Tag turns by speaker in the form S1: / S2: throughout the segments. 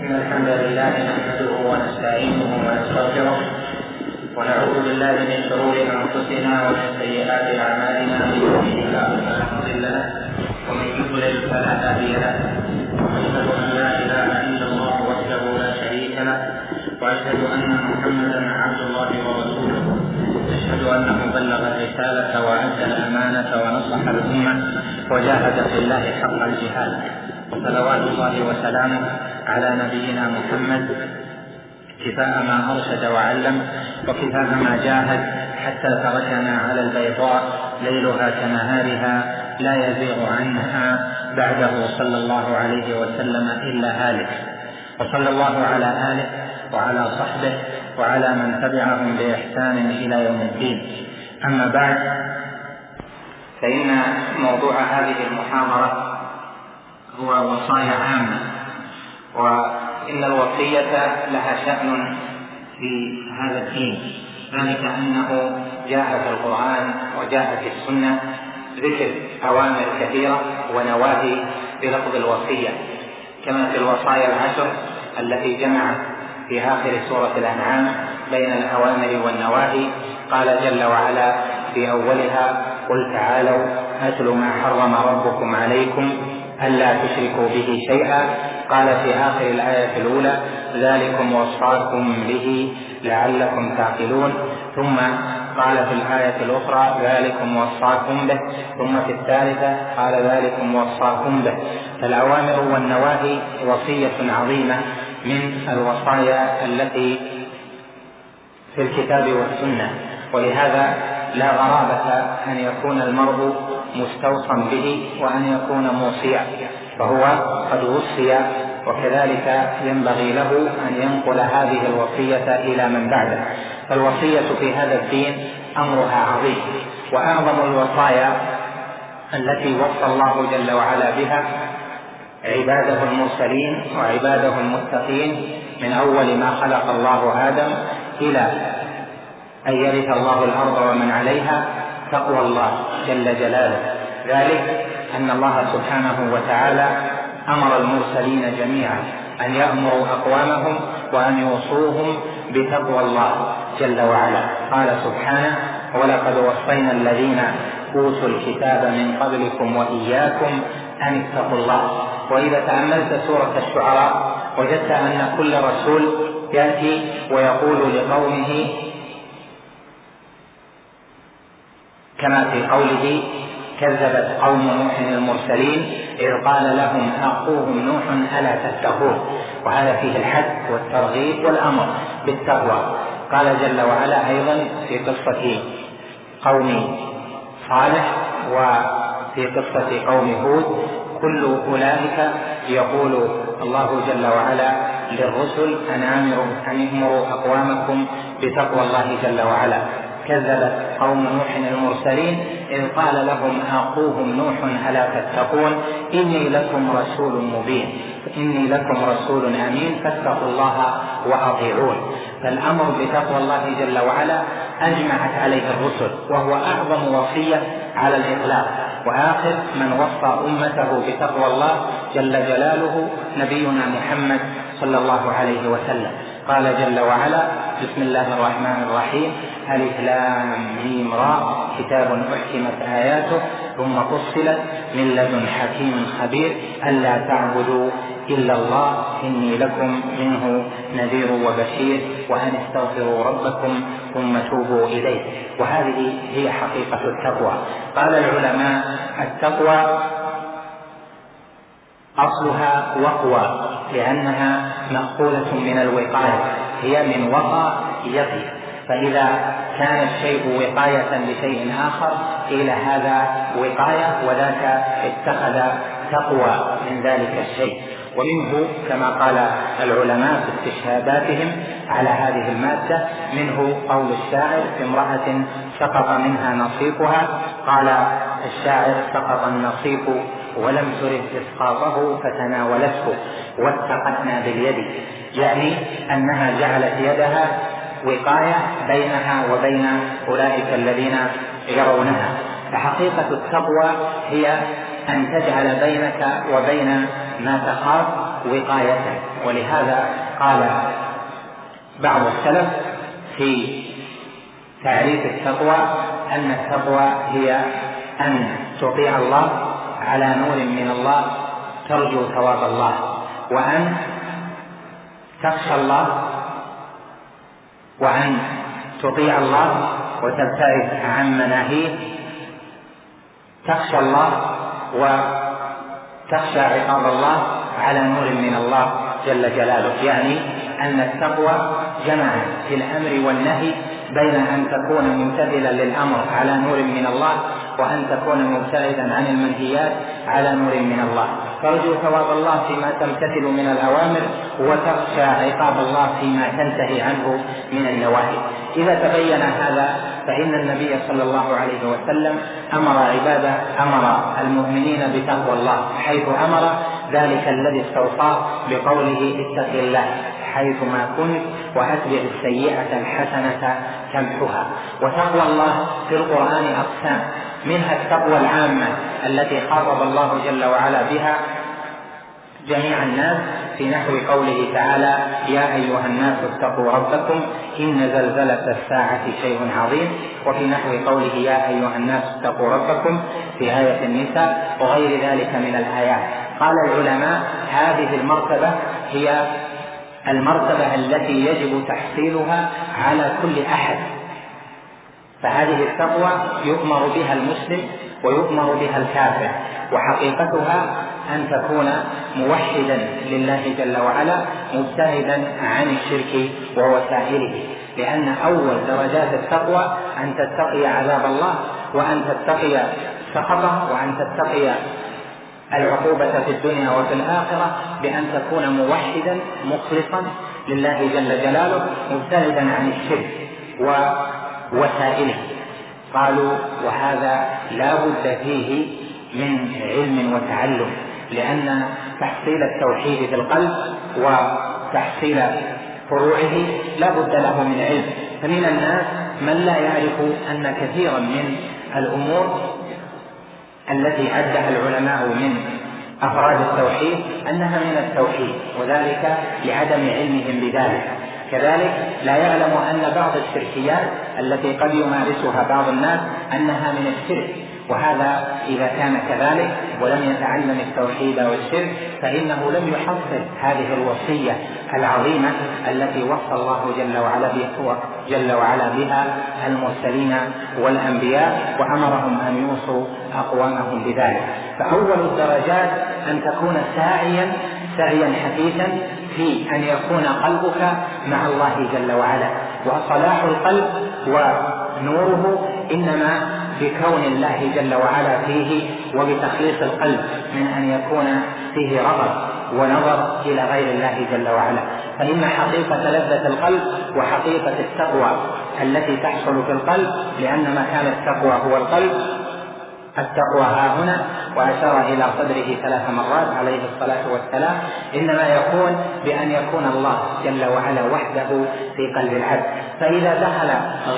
S1: إن الحمد لله نحمده ونستعينه ونستغفره ونعوذ بالله من شرور أنفسنا ومن سيئات أعمالنا من يهده الله فلا مضل له ومن يضلل فلا هادي له وأشهد أن لا إله إلا الله وحده لا شريك له وأشهد أن محمدا عبد الله ورسوله أشهد أنه بلغ الرسالة وأدى الأمانة ونصح الأمة وجاهد في الله حق الجهاد صلوات الله وسلامه على نبينا محمد كفاء ما أرشد وعلم وكفاء ما جاهد حتى تركنا على البيضاء ليلها كنهارها لا يزيغ عنها بعده صلى الله عليه وسلم إلا هالك. وصلى الله على آله وعلى صحبه وعلى من تبعهم بإحسان إلى يوم الدين. أما بعد فإن موضوع هذه المحاضرة هو وصايا عامة. وإن الوصية لها شأن في هذا الدين. ذلك أنه جاء في القرآن وجاء في السنة ذكر أوامر كثيرة ونواهي بلفظ الوصية كما في الوصايا العشر التي جمعت في آخر سورة الأنعام بين الأوامر والنواهي. قال جل وعلا في أولها قل تعالوا أتل ما حرم ربكم عليكم ألا تشركوا به شيئا قال في آخر الآية الأولى ذلكم وصاكم به لعلكم تعقلون. ثم قال في الآية الأخرى ذلكم وصاكم به. ثم في الثالثة قال ذلكم وصاكم به. فالأوامر والنواهي وصية عظيمة من الوصايا التي في الكتاب والسنة. ولهذا لا غرابة أن يكون المرء مستوصى به وأن يكون موصيا. فهو قد وصي وكذلك ينبغي له أن ينقل هذه الوصية إلى من بعده. فالوصية في هذا الدين أمرها عظيم وأعظم الوصايا التي وصى الله جل وعلا بها عباده المرسلين وعباده المتقين من أول ما خلق الله آدم إلى أن يرث الله الأرض ومن عليها تقوى الله جل جلاله. ذلك أن الله سبحانه وتعالى أمر المرسلين جميعا أن يأمروا أقوامهم وأن يوصوهم بتقوى الله جل وعلا. قال سبحانه ولقد وصينا الذين أوتوا الكتاب من قبلكم وإياكم أن اتقوا الله. وإذا تأملت سورة الشعراء وجدت أن كل رسول يأتي ويقول لقومه كما في قوله كذبت قوم نوح المرسلين إذ قال لهم أخوهم نوح ألا تتقون؟ وهذا فيه الحد والترغيب والأمر بالتقوى. قال جل وعلا أيضا في قصة قوم صالح وفي قصة قوم هود كل أولئك يقول الله جل وعلا للرسل أن آمروا أقوامكم بتقوى الله جل وعلا. كذبت قوم نوح المرسلين إذ قال لهم أخوهم نوح ألا تتقون إني لكم رسول مبين. إني لكم رسول أمين فاتقوا الله وأطيعون. فالأمر بتقوى الله جل وعلا أجمعت عليه الرسل وهو أعظم وصية على الإطلاق. وآخر من وصى أمته بتقوى الله جل جلاله نبينا محمد صلى الله عليه وسلم. قال جل وعلا بسم الله الرحمن الرحيم. ألف لام ميم راء كتاب أحكمت آياته ثم فصلت من لدن حكيم خبير ألا تعبدوا إلا الله إني لكم منه نذير وبشير وأن استغفروا ربكم ثم توبوا إليه. وهذه هي حقيقة التقوى. قال العلماء التقوى أصلها وقوى لأنها مأخوذة من الوقاية هي من وقى يقي. فإذا كان الشيء وقاية لشيء آخر قيل هذا وقاية وذاك اتخذ تقوى من ذلك الشيء. ومنه كما قال العلماء في استشهاداتهم على هذه المادة منه قول الشاعر في امرأة سقط منها نصيفها قال الشاعر سقط النصيف ولم ترد إسقاطه فتناولته واتقتنا باليد. يعني أنها جعلت يدها وقاية بينها وبين أولئك الذين يرونها. فحقيقة التقوى هي أن تجعل بينك وبين ما تخاف وقايه ولهذا قال بعض السلف في تعريف التقوى أن التقوى هي أن تطيع الله على نور من الله ترجو ثواب الله وأن تخشى الله وأن تطيع الله وتبتعد عن مناهيه. تخشى الله وتخشى عقاب الله على نور من الله جل جلاله. يعني أن التقوى جمعت في الأمر والنهي بين أن تكون ممتثلا للأمر على نور من الله وأن تكون مبتعدا عن المنهيات على نور من الله. ترجو ثواب الله فيما تمتثل من الأوامر وتخشى عقاب الله فيما تنتهي عنه من النواهي. إذا تبين هذا فإن النبي صلى الله عليه وسلم أمر عباده أمر المؤمنين بتقوى الله حيث أمر ذلك الذي استوصاه بقوله اتق الله حيثما كنت وأتبع السيئة الحسنة تمحها وتقوى الله في القرآن أقسام. منها التقوى العامة التي خاطب الله جل وعلا بها جميع الناس في نحو قوله تعالى يا أيها الناس اتقوا ربكم إن زلزلة الساعة شيء عظيم وفي نحو قوله يا أيها الناس اتقوا ربكم في آية النساء وغير ذلك من الآيات. قال العلماء هذه المرتبة هي المرتبة التي يجب تحصيلها على كل أحد فهذه التقوى يؤمر بها المسلم ويؤمر بها الكافر وحقيقتها أن تكون موحدا لله جل وعلا مبتعدا عن الشرك ووسائله. لأن أول درجات التقوى أن تتقي عذاب الله وأن تتقي سخطه وأن تتقي العقوبة في الدنيا وفي الآخرة بأن تكون موحدا مخلصا لله جل جلاله مبتعدا عن الشرك. ووسائله قالوا وهذا لا بد فيه من علم وتعلم لأن تحصيل التوحيد في القلب وتحصيل فروعه لا بد له من علم. فمن الناس من لا يعرف أن كثيرا من الأمور التي عدها العلماء من أفراد التوحيد أنها من التوحيد وذلك لعدم علمهم بذلك. كذلك لا يعلم أن بعض الشركيات التي قد يمارسها بعض الناس أنها من الشرك وهذا إذا كان كذلك ولم يتعلم التوحيد والشرك فإنه لم يحصل هذه الوصية العظيمة التي وصى الله جل وعلا بها جل وعلا بها المرسلين والأنبياء وأمرهم أن يوصوا أقوامهم بذلك. فأول الدرجات أن تكون ساعيا سعيا حثيثا في أن يكون قلبك مع الله جل وعلا. وصلاح القلب ونوره إنما بكون الله جل وعلا فيه وبتخليص القلب من أن يكون فيه رغب ونظر إلى غير الله جل وعلا. فإن حقيقة لذة القلب وحقيقة التقوى التي تحصل في القلب لأن مكان التقوى هو القلب التقوى ها هنا وأشار إلى صدره ثلاث مرات عليه الصلاة والسلام إنما يكون بأن يكون الله جل وعلا وحده في قلب العبد. فإذا دخل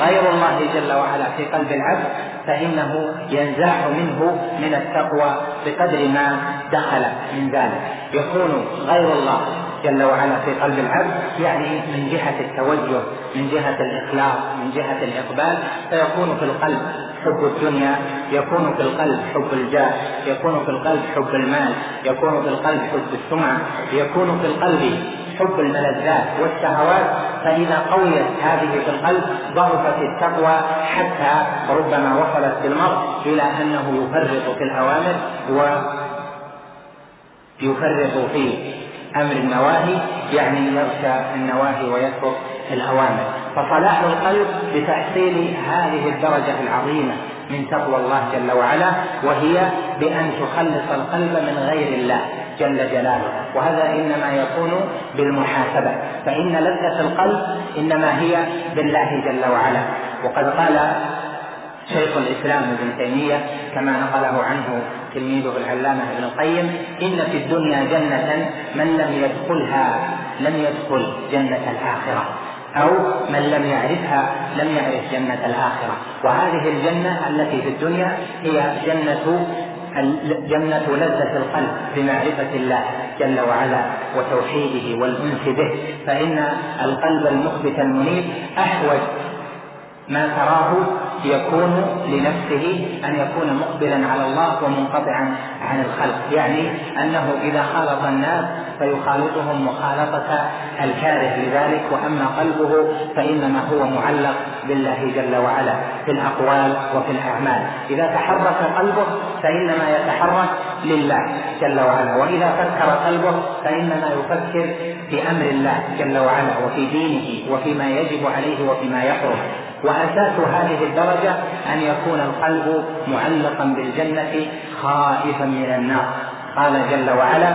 S1: غير الله جل وعلا في قلب العبد فإنه ينزاح منه من التقوى بقدر ما دخل من ذلك. يكون غير الله جل وعلا في قلب العبد يعني من جهة التوجه من جهة الإخلاص من جهة الإقبال فيكون في القلب حب الدنيا يكون في القلب حب الجاه يكون في القلب حب المال يكون في القلب حب السمعة يكون في القلب حب الملذات والشهوات. فإذا قويت هذه في القلب ضعفت التقوى حتى ربما وصلت بالمرء إلى أنه يفرط في الأوامر ويفرط في أمر النواهي يعني يغشى النواهي ويترك الأوامر فصلاح القلب بتحصيل هذه الدرجة العظيمة من تقوى الله جل وعلا وهي بأن تخلص القلب من غير الله جل جلاله. وهذا إنما يكون بالمحاسبة. فإن لذة القلب إنما هي بالله جل وعلا. وقد قال شيخ الإسلام ابن تيمية كما نقله عنه تلميذه العلامة ابن القيم إن في الدنيا جنة من لم يدخلها لم يدخل جنة الآخرة. أو من لم يعرفها لم يعرف جنة الآخرة. وهذه الجنة التي في الدنيا هي جنة جنة لذة القلب بمعرفة الله جل وعلا وتوحيده والأنس به. فإن القلب المخبت المنيب أحوج ما تراه يكون لنفسه أن يكون مقبلا على الله ومنقطعا عن الخلق. يعني أنه إذا خالط الناس فيخالطهم مخالطة الكاره لذلك وأما قلبه فإنما هو معلق بالله جل وعلا في الأقوال وفي الأعمال. إذا تحرك قلبه فإنما يتحرك لله جل وعلا وإذا فكر قلبه فإنما يفكر في أمر الله جل وعلا وفي دينه وفيما يجب عليه وفيما يحرم. وأساس هذه الدرجة أن يكون القلب معلقا بالجنة خائفا من النار. قال جل وعلا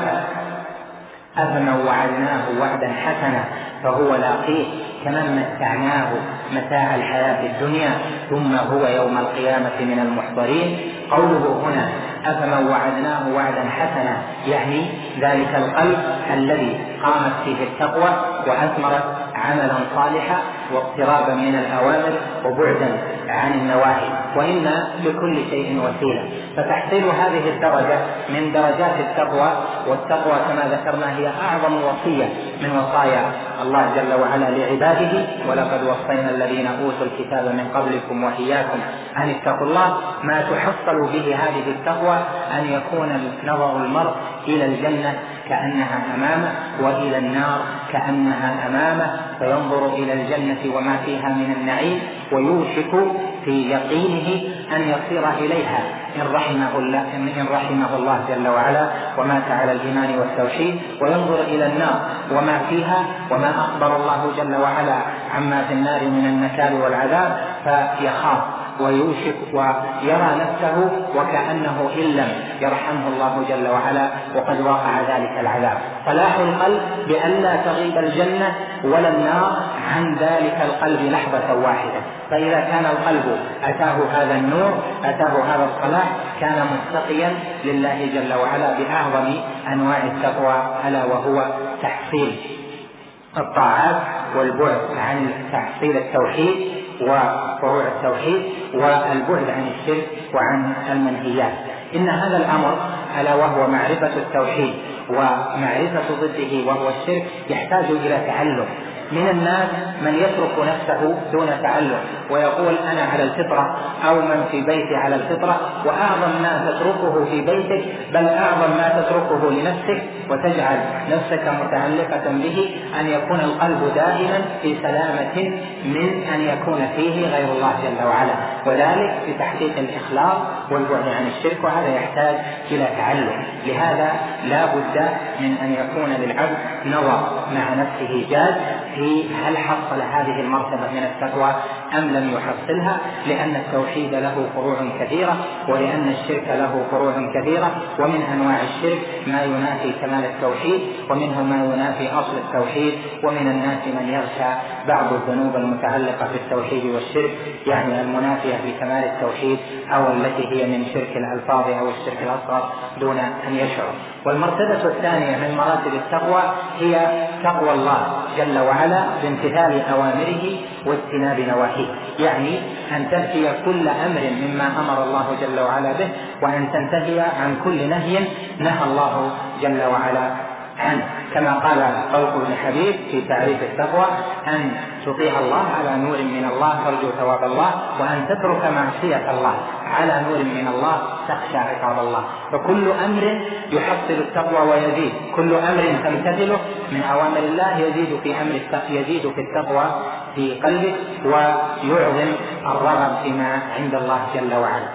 S1: أفمن وعدناه وعدا حسنا فهو لاقيه. كمن متعناه متاع الحياة الدنيا ثم هو يوم القيامة من المحضرين. قوله هنا أفمن وعدناه وعدا حسنا يعني ذلك القلب الذي قامت فيه التقوى وأثمرت عملا صالحا واقترابا من الأوامر وبعدا عن النواهي وإن لكل شيء وسيلة. فتحصيل هذه الدرجة من درجات التقوى والتقوى كما ذكرنا هي أعظم وصية من وصايا الله جل وعلا لعباده. ولقد وصينا الذين أوتوا الكتاب من قبلكم وإياكم أن اتقوا الله. ما تحصل به هذه التقوى أن يكون نظر المرء إلى الجنة كأنها أمامه وإلى النار كأنها أمامه فينظر إلى الجنة وما فيها من النعيم ويوشك في يقينه أن يصير إليها. إن رحمه الله إن رحمه الله جل وعلا ومات على الإيمان والتوحيد وينظر إلى النار وما فيها وما أخبر الله جل وعلا عما في النار من النكال والعذاب فيخاف. ويوشك ويرى نفسه وكأنه إن لم يرحمه الله جل وعلا وقد وقع ذلك العذاب. صلاح القلب بألا تغيب الجنة ولا النار عن ذلك القلب لحظة واحدة. فإذا كان القلب أتاه هذا النور أتاه هذا الصلاح كان متقيا لله جل وعلا بأعظم أنواع التقوى ألا وهو تحصيل الطاعات والبعد عن تحصيل التوحيد. وفروع التوحيد والبعد عن الشرك وعن المنهيات. إن هذا الأمر ألا وهو معرفة التوحيد ومعرفة ضده وهو الشرك يحتاج إلى تعلم. من الناس من يترك نفسه دون تعلم ويقول أنا على الفطرة أو من في بيتي على الفطرة وأعظم ما تتركه في بيتك بل أعظم ما تتركه لنفسك وتجعل نفسك متعلقة به أن يكون القلب دائما في سلامة من أن يكون فيه غير الله جل وعلا. وذلك في تحقيق الإخلاص والبعد عن الشرك وهذا يحتاج إلى تعلم. لهذا لا بد من أن يكون للعبد نظر مع نفسه جاد في هل حصل هذه المرتبة من التقوى أم لم يحصلها لأن التوحيد له فروع كثيرة ولأن الشرك له فروع كثيرة ومن أنواع الشرك ما ينافي كمال التوحيد ومنه ما ينافي أصل التوحيد ومن الناس من يغشى بعض الذنوب المتعلقة بالتوحيد والشرك يعني المنافية لكمال التوحيد أو التي هي من شرك الألفاظ أو الشرك الأصغر دون أن يشعر. والمرتبة الثانية من مراتب التقوى هي تقوى الله جل وعلا بامتثال أوامره واجتناب نواهيه. يعني أن تنفي كل أمر مما أمر الله جل وعلا به وأن تنتهي عن كل نهي نهى الله جل وعلا عنه كما قال طلق بن حبيب في تعريف التقوى أن تطيع الله على نور من الله ترجو ثواب الله وأن تترك معصية الله على نور من الله تخشى عقاب الله. فكل أمر يحصل التقوى ويزيد. كل أمر تمتثله من أوامر الله يزيد في أمر يزيد في التقوى في قلبك ويعظم الرغب فيما عند الله جل وعلا.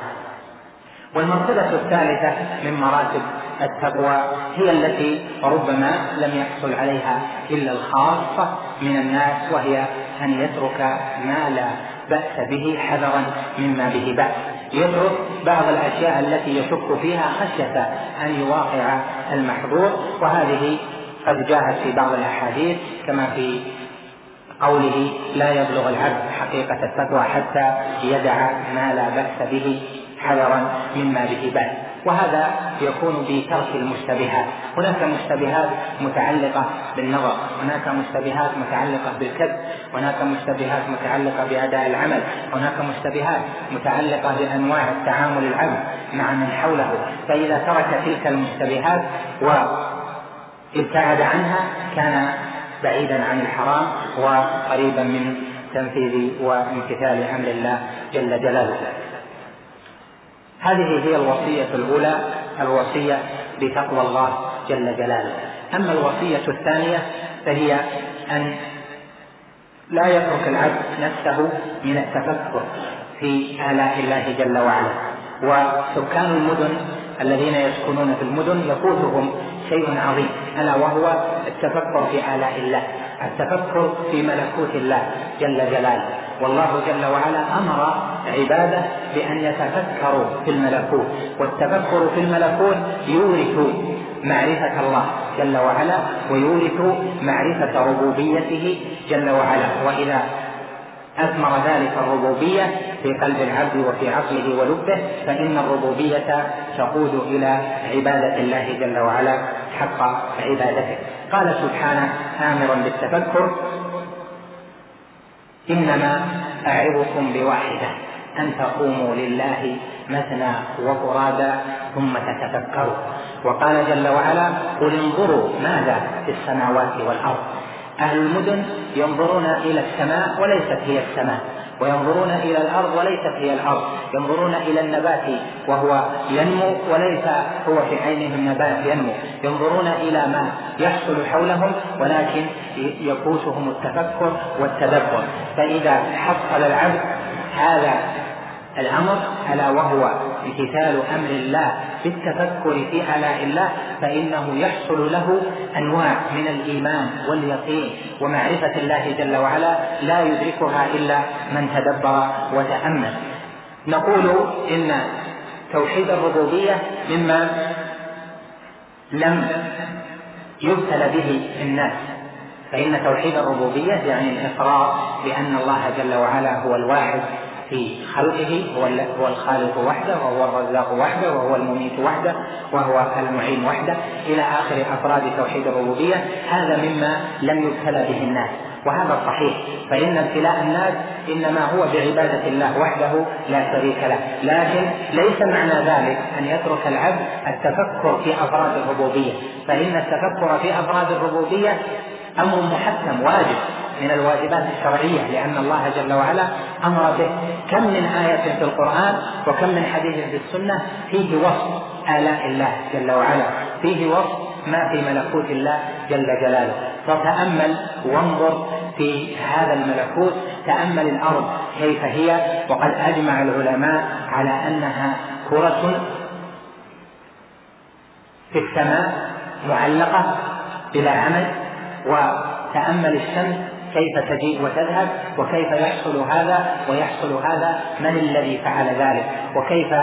S1: والمرتبة الثالثة من مراتب التقوى هي التي ربما لم يحصل عليها إلا الخاصة من الناس وهي أن يترك ما لا بأس به حذرا مما به بأس. يترك بعض الأشياء التي يشك فيها خشية أن يواقع المحظور وهذه قد جاءت في بعض الأحاديث كما في قوله لا يبلغ العبد حقيقة التقوى حتى يدع ما لا بأس به حذرا مما به بأس. وهذا يكون بترك المشتبهات. هناك مشتبهات متعلقة بالنظر هناك مشتبهات متعلقة بالكذب هناك مشتبهات متعلقة بأداء العمل هناك مشتبهات متعلقة بأنواع التعامل العبد مع من حوله. فإذا ترك تلك المشتبهات وابتعد عنها كان بعيدا عن الحرام وقريبا من تنفيذ وامتثال أمر الله جل جلاله. هذه هي الوصية الأولى الوصية بتقوى الله جل جلاله. أما الوصية الثانية فهي أن لا يترك العبد نفسه من التفكر في آلاء الله جل وعلا. وسكان المدن الذين يسكنون في المدن يفوتهم شيء عظيم ألا وهو التفكر في آلاء الله التفكر في ملكوت الله جل جلاله. والله جل وعلا أمر عبادة بأن يتفكروا في الملكوت. والتفكر في الملكوت يورث معرفة الله جل وعلا ويورث معرفة ربوبيته جل وعلا. وإذا أثمر ذلك الربوبية في قلب العبد وفي عقله ولبه فإن الربوبية تقود إلى عبادة الله جل وعلا حق عبادته. قال سبحانه آمرا بالتفكر إنما أعظكم بواحدة. أن تقوموا لله مثنى وفرادى ثم تتفكروا. وقال جل وعلا قل انظروا ماذا في السماوات والأرض. أهل المدن ينظرون إلى السماء وليست هي السماء وينظرون إلى الأرض وليست هي الأرض ينظرون إلى النبات وهو ينمو وليس هو في عينه النبات ينمو ينظرون إلى ما يحصل حولهم ولكن يفوتهم التفكر والتدبر. فإذا حصل العبد هذا الأمر ألا وهو امتثال أمر الله بالتفكر في آلاء الله فإنه يحصل له أنواع من الإيمان واليقين ومعرفة الله جل وعلا لا يدركها إلا من تدبر وتأمل. نقول إن توحيد الربوبية مما لم يبتل به الناس فإن توحيد الربوبية يعني الإقرار بأن الله جل وعلا هو الواحد في خلقه هو الخالق وحده وهو الرزاق وحده وهو المميت وحده وهو المعين وحده. إلى آخر أفراد توحيد الربوبية هذا مما لم يبتلى به الناس. وهذا صحيح. فإن ابتلاء الناس إنما هو بعبادة الله وحده لا شريك له. لكن ليس معنى ذلك أن يترك العبد التفكر في أفراد الربوبية. فإن التفكر في أفراد الربوبية أمر محتم واجب من الواجبات الشرعية لأن الله جل وعلا أمر به. كم من آية في القرآن وكم من حديث في السنة فيه وصف آلاء الله جل وعلا. فيه وصف ما في ملكوت الله جل جلاله. فتأمل وانظر في هذا الملكوت تأمل الأرض كيف هي. وقد أجمع العلماء على أنها كرة في السماء معلقة بلا عمل. وتأمل الشمس كيف تجيء وتذهب وكيف يحصل هذا ويحصل هذا من الذي فعل ذلك؟ وكيف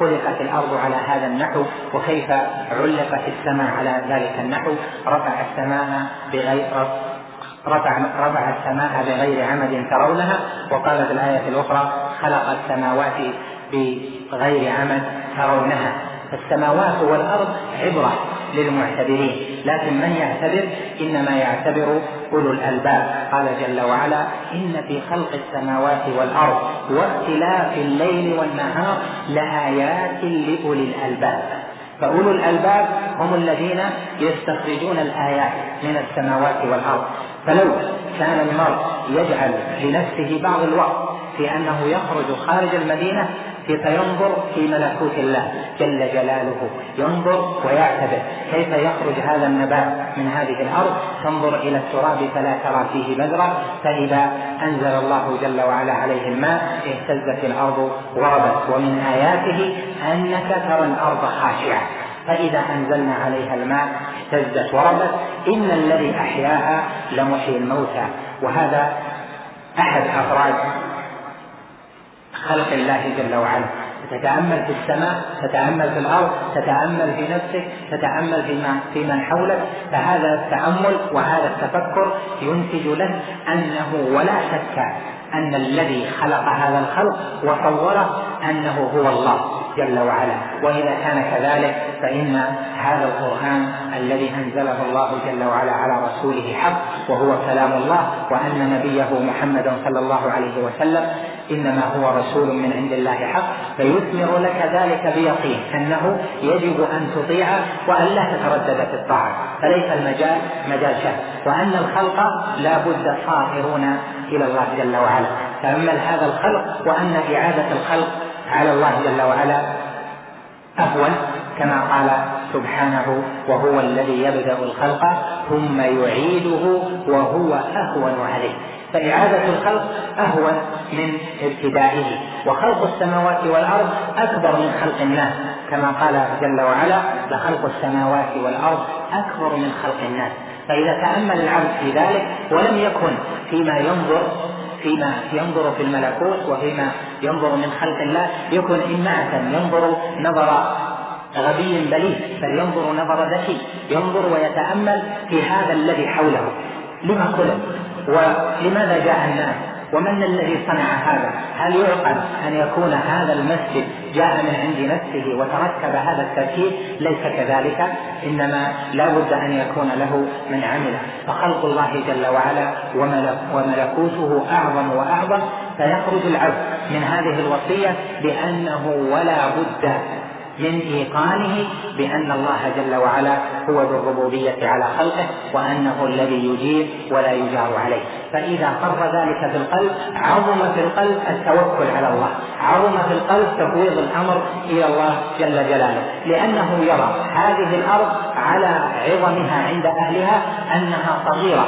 S1: خلقت الأرض على هذا النحو؟ وكيف علقت السماء على ذلك النحو؟ رفع السماء بغير رفع رفع السماء بغير عمد ترونها؟ وقال في الآية الأخرى خلق السماوات بغير عمد ترونها. فالسماوات والأرض عبرة. للمعتبرين. لكن من يعتبر؟ إنما يعتبر أولو الألباب. قال جل وعلا إن في خلق السماوات والأرض واختلاف الليل والنهار لآيات لأولي الألباب. فأولو الألباب هم الذين يستخرجون الآيات من السماوات والأرض. فلو كان المرء يجعل لنفسه بعض الوقت في أنه يخرج خارج المدينة فينظر في ملكوت الله؟ جل جلاله. ينظر ويعتبر. كيف يخرج هذا النبات من هذه الأرض؟ تنظر إلى التراب فلا ترى فيه بذرا فإذا أنزل الله جل وعلا عليه الماء اهتزت الأرض وربت. ومن آياته أنك ترى الأرض خاشعة. فإذا أنزلنا عليها الماء اهتزت وربت. إن الذي أحياها لمحيي الموتى. وهذا أحد أفراد خلق الله جل وعلا. تتأمل في السماء تتأمل في الأرض تتأمل في نفسك تتأمل في من حولك. فهذا التأمل وهذا التفكر ينتج لك أنه ولا شك أن الذي خلق هذا الخلق وصوره أنه هو الله جل وعلا. وإذا كان كذلك فإن هذا القرآن الذي أنزله الله جل وعلا على رسوله حق وهو كلام الله وأن نبيه محمدا صلى الله عليه وسلم إنما هو رسول من عند الله حق فيثمر لك ذلك بيقين أنه يجب أن تطيعه وأن لا تتردد في الطاعة. فليس المجال مجال شك وأن الخلق لا بد صائرون إلى الله جل وعلا. تأمل هذا الخلق وأن إعادة الخلق على الله جل وعلا أهون كما قال سبحانه وهو الذي يبدأ الخلق ثم يعيده وهو أهون عليه. فإعادة الخلق أهون من ابتدائه. وخلق السماوات والأرض أكبر من خلق الناس. كما قال جل وعلا لخلق السماوات والأرض أكبر من خلق الناس. فإذا تأمل العبد في ذلك ولم يكن فيما ينظر فيما ينظر في الملكوت وفيما ينظر من خلق الله يكن إمعة ينظر نظر غبي بليغ بل ينظر نظر ذكي ينظر ويتأمل في هذا الذي حوله. لما خلق ولماذا جاء الناس؟ ومن الذي صنع هذا؟ هل يعقل أن يكون هذا المسجد جاء من عند نفسه وتركب هذا التركيب ليس كذلك إنما لا بد أن يكون له من عمل. فخلق الله جل وعلا وملكوته أعظم وأعظم فيخرج العبد من هذه الوصية بأنه ولا بد من إيقانه بأن الله جل وعلا هو ذو الربوبية على خلقه وأنه الذي يجير ولا يجار عليه. فإذا قر ذلك في القلب عظم في القلب التوكل على الله. عظم في القلب تفويض الأمر إلى الله جل جلاله. لأنه يرى هذه الأرض على عظمها عند أهلها أنها صغيرة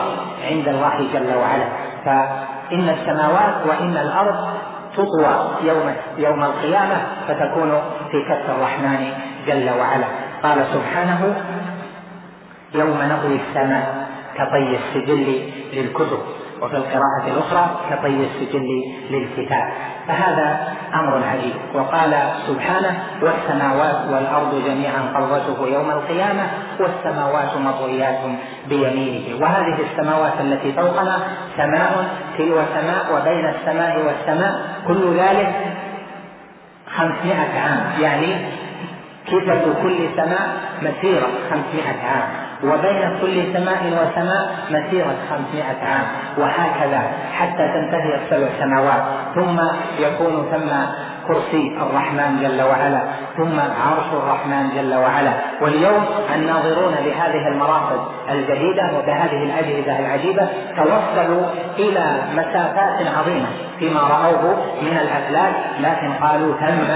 S1: عند الله جل وعلا. فإن السماوات وإن الأرض تطوى يوم يوم القيامة فتكون في كف الرحمن جل وعلا. قال سبحانه يوم نطوي السماء كطي السجل للكتب. وفي القراءة الأخرى كطي السجل للكتاب. فهذا أمر عجيب. وقال سبحانه والسماوات والأرض جميعا قبضته يوم القيامة والسماوات مطويات بيمينه. وهذه السماوات التي فوقنا سماء تلو سماء وبين السماء والسماء كل ذلك خمسمائة عام. يعني كتب كل سماء مسيرة خمسمائة عام. وبين كل سماء وسماء مسيرة خمسمائة عام. وهكذا حتى تنتهي السبع سماوات. ثم يكون ثم كرسي الرحمن جل وعلا. ثم عرش الرحمن جل وعلا. واليوم الناظرون بهذه المراصد الجديدة وبهذه الأجهزة العجيبة توصلوا إلى مسافات عظيمة فيما رأوه من الأفلاك لكن قالوا تم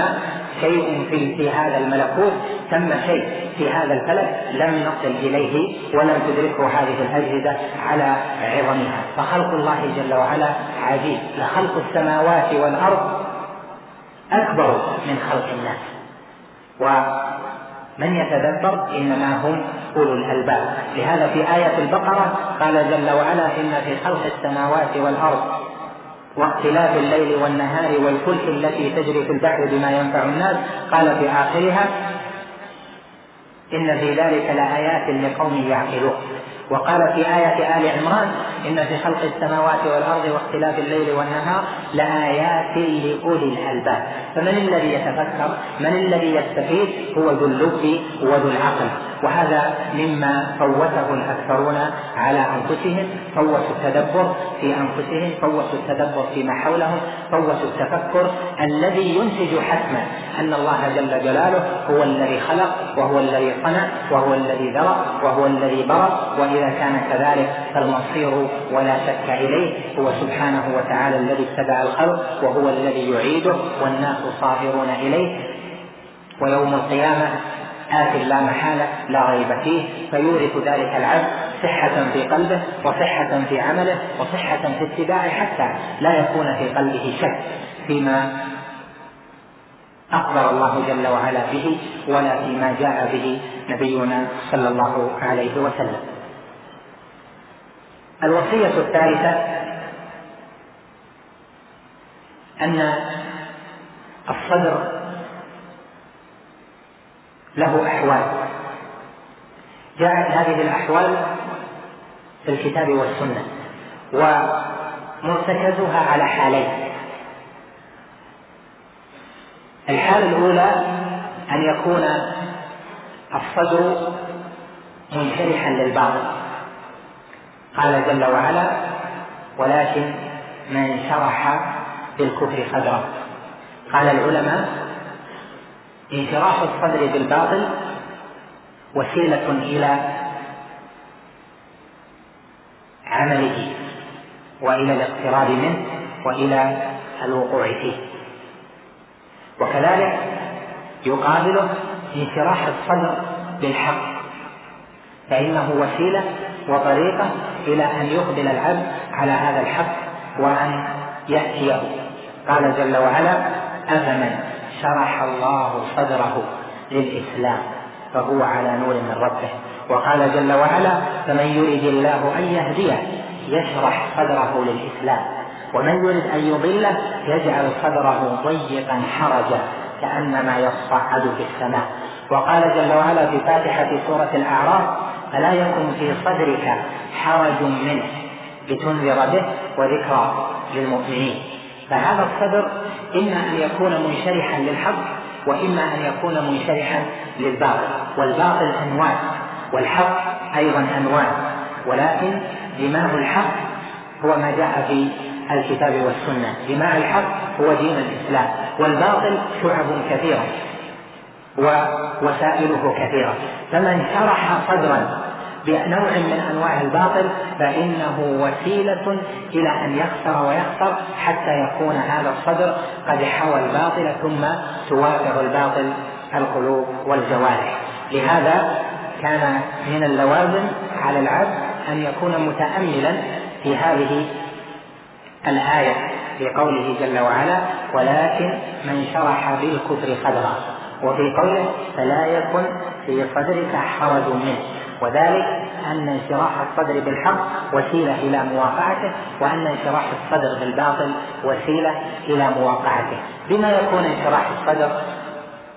S1: شيء في في هذا الملكوت تم شيء في هذا الفلك لم نصل إليه ولم تدركه هذه الأجهزة على عظمها. فخلق الله جل وعلا عجيب. لخلق السماوات والأرض أكبر من خلق الناس. ومن يتدبر إنما هم أولو الألباب. لهذا في آية البقرة قال جل وعلا إن في خلق السماوات والأرض واختلاف الليل والنهار والفلك التي تجري في البحر بما ينفع الناس. قال في آخرها إن في ذلك لآيات لقوم يعقلون. وقال في آية آل عمران إن في خلق السماوات والأرض واختلاف الليل والنهار لآيات لأولي الألباب. فمن الذي يتفكر من الذي يستفيد؟ هو ذو اللب وذو العقل. وهذا مما فوته الأكثرون على أنفسهم فوتوا التدبر في أنفسهم فوتوا التدبر فيما حولهم فوتوا التفكر الذي ينتج حتما. أن الله جل جلاله هو الذي خلق وهو الذي صنع وهو الذي ذرأ وهو الذي برأ وإذا كان كذلك فالمصير ولا شك إليه هو سبحانه وتعالى الذي ابتدأ الخلق وهو الذي يعيده والناس صابرون إليه. ويوم القيامة آت لا محالة لا ريب فيه فيورث ذلك العبد صحة في قلبه وصحة في عمله وصحة في اتباعه حتى لا يكون في قلبه شك فيما أخبر الله جل وعلا به ولا فيما جاء به نبينا صلى الله عليه وسلم. الوصية الثالثة أن الصدر له أحوال. جاءت هذه الأحوال في الكتاب والسنة ومرتكزها على حالين. الحالة الأولى أن يكون الصدر منشرحا للباطل قال جل وعلا ولكن من شرح بالكفر صدره. قال العلماء انشراح الصدر بالباطل وسيلة إلى عمله وإلى الاقتراب منه وإلى الوقوع فيه. وكذلك يقابله انشراح الصدر بالحق فإنه وسيلة وطريقة إلى أن يقبل العبد على هذا الحق وأن يأتيه. قال جل وعلا أفمن شرح الله صدره للإسلام فهو على نور من ربه. وقال جل وعلا فمن يرد الله أن يهديه يشرح صدره للإسلام ومن يرد أن يضله يجعل صدره ضيقا حرجا كأنما يصعد في السماء. وقال جل وعلا في فاتحة سورة الأعراف فلا يكن في صدرك حرج منه لتنذر به وذكرى للمؤمنين؟ فهذا الصدر إما أن يكون منشرحا للحق وإما أن يكون منشرحا للباطل. والباطل أنواع والحق أيضا أنواع ولكن دماء الحق هو ما جاء في الكتاب والسنة. دماء الحق هو دين الإسلام والباطل شعب كثيرة ووسائله كثيرة. فمن شرح صدرا بنوع من أنواع الباطل فإنه وسيلة إلى أن يخسر ويخسر حتى يكون هذا الصدر قد حوى الباطل ثم توافر الباطل القلوب والجوارح. لهذا كان من اللوازم على العبد أن يكون متاملا في هذه الآية في قوله جل وعلا ولكن من شرح بالكفر صدرا وفي قوله فلا يكن في صدرك حرج منه. وذلك أن انشراح الصدر بالحق وسيلة إلى مواقعته وأن انشراح الصدر بالباطل وسيلة إلى مواقعته. بما يكون انشراح الصدر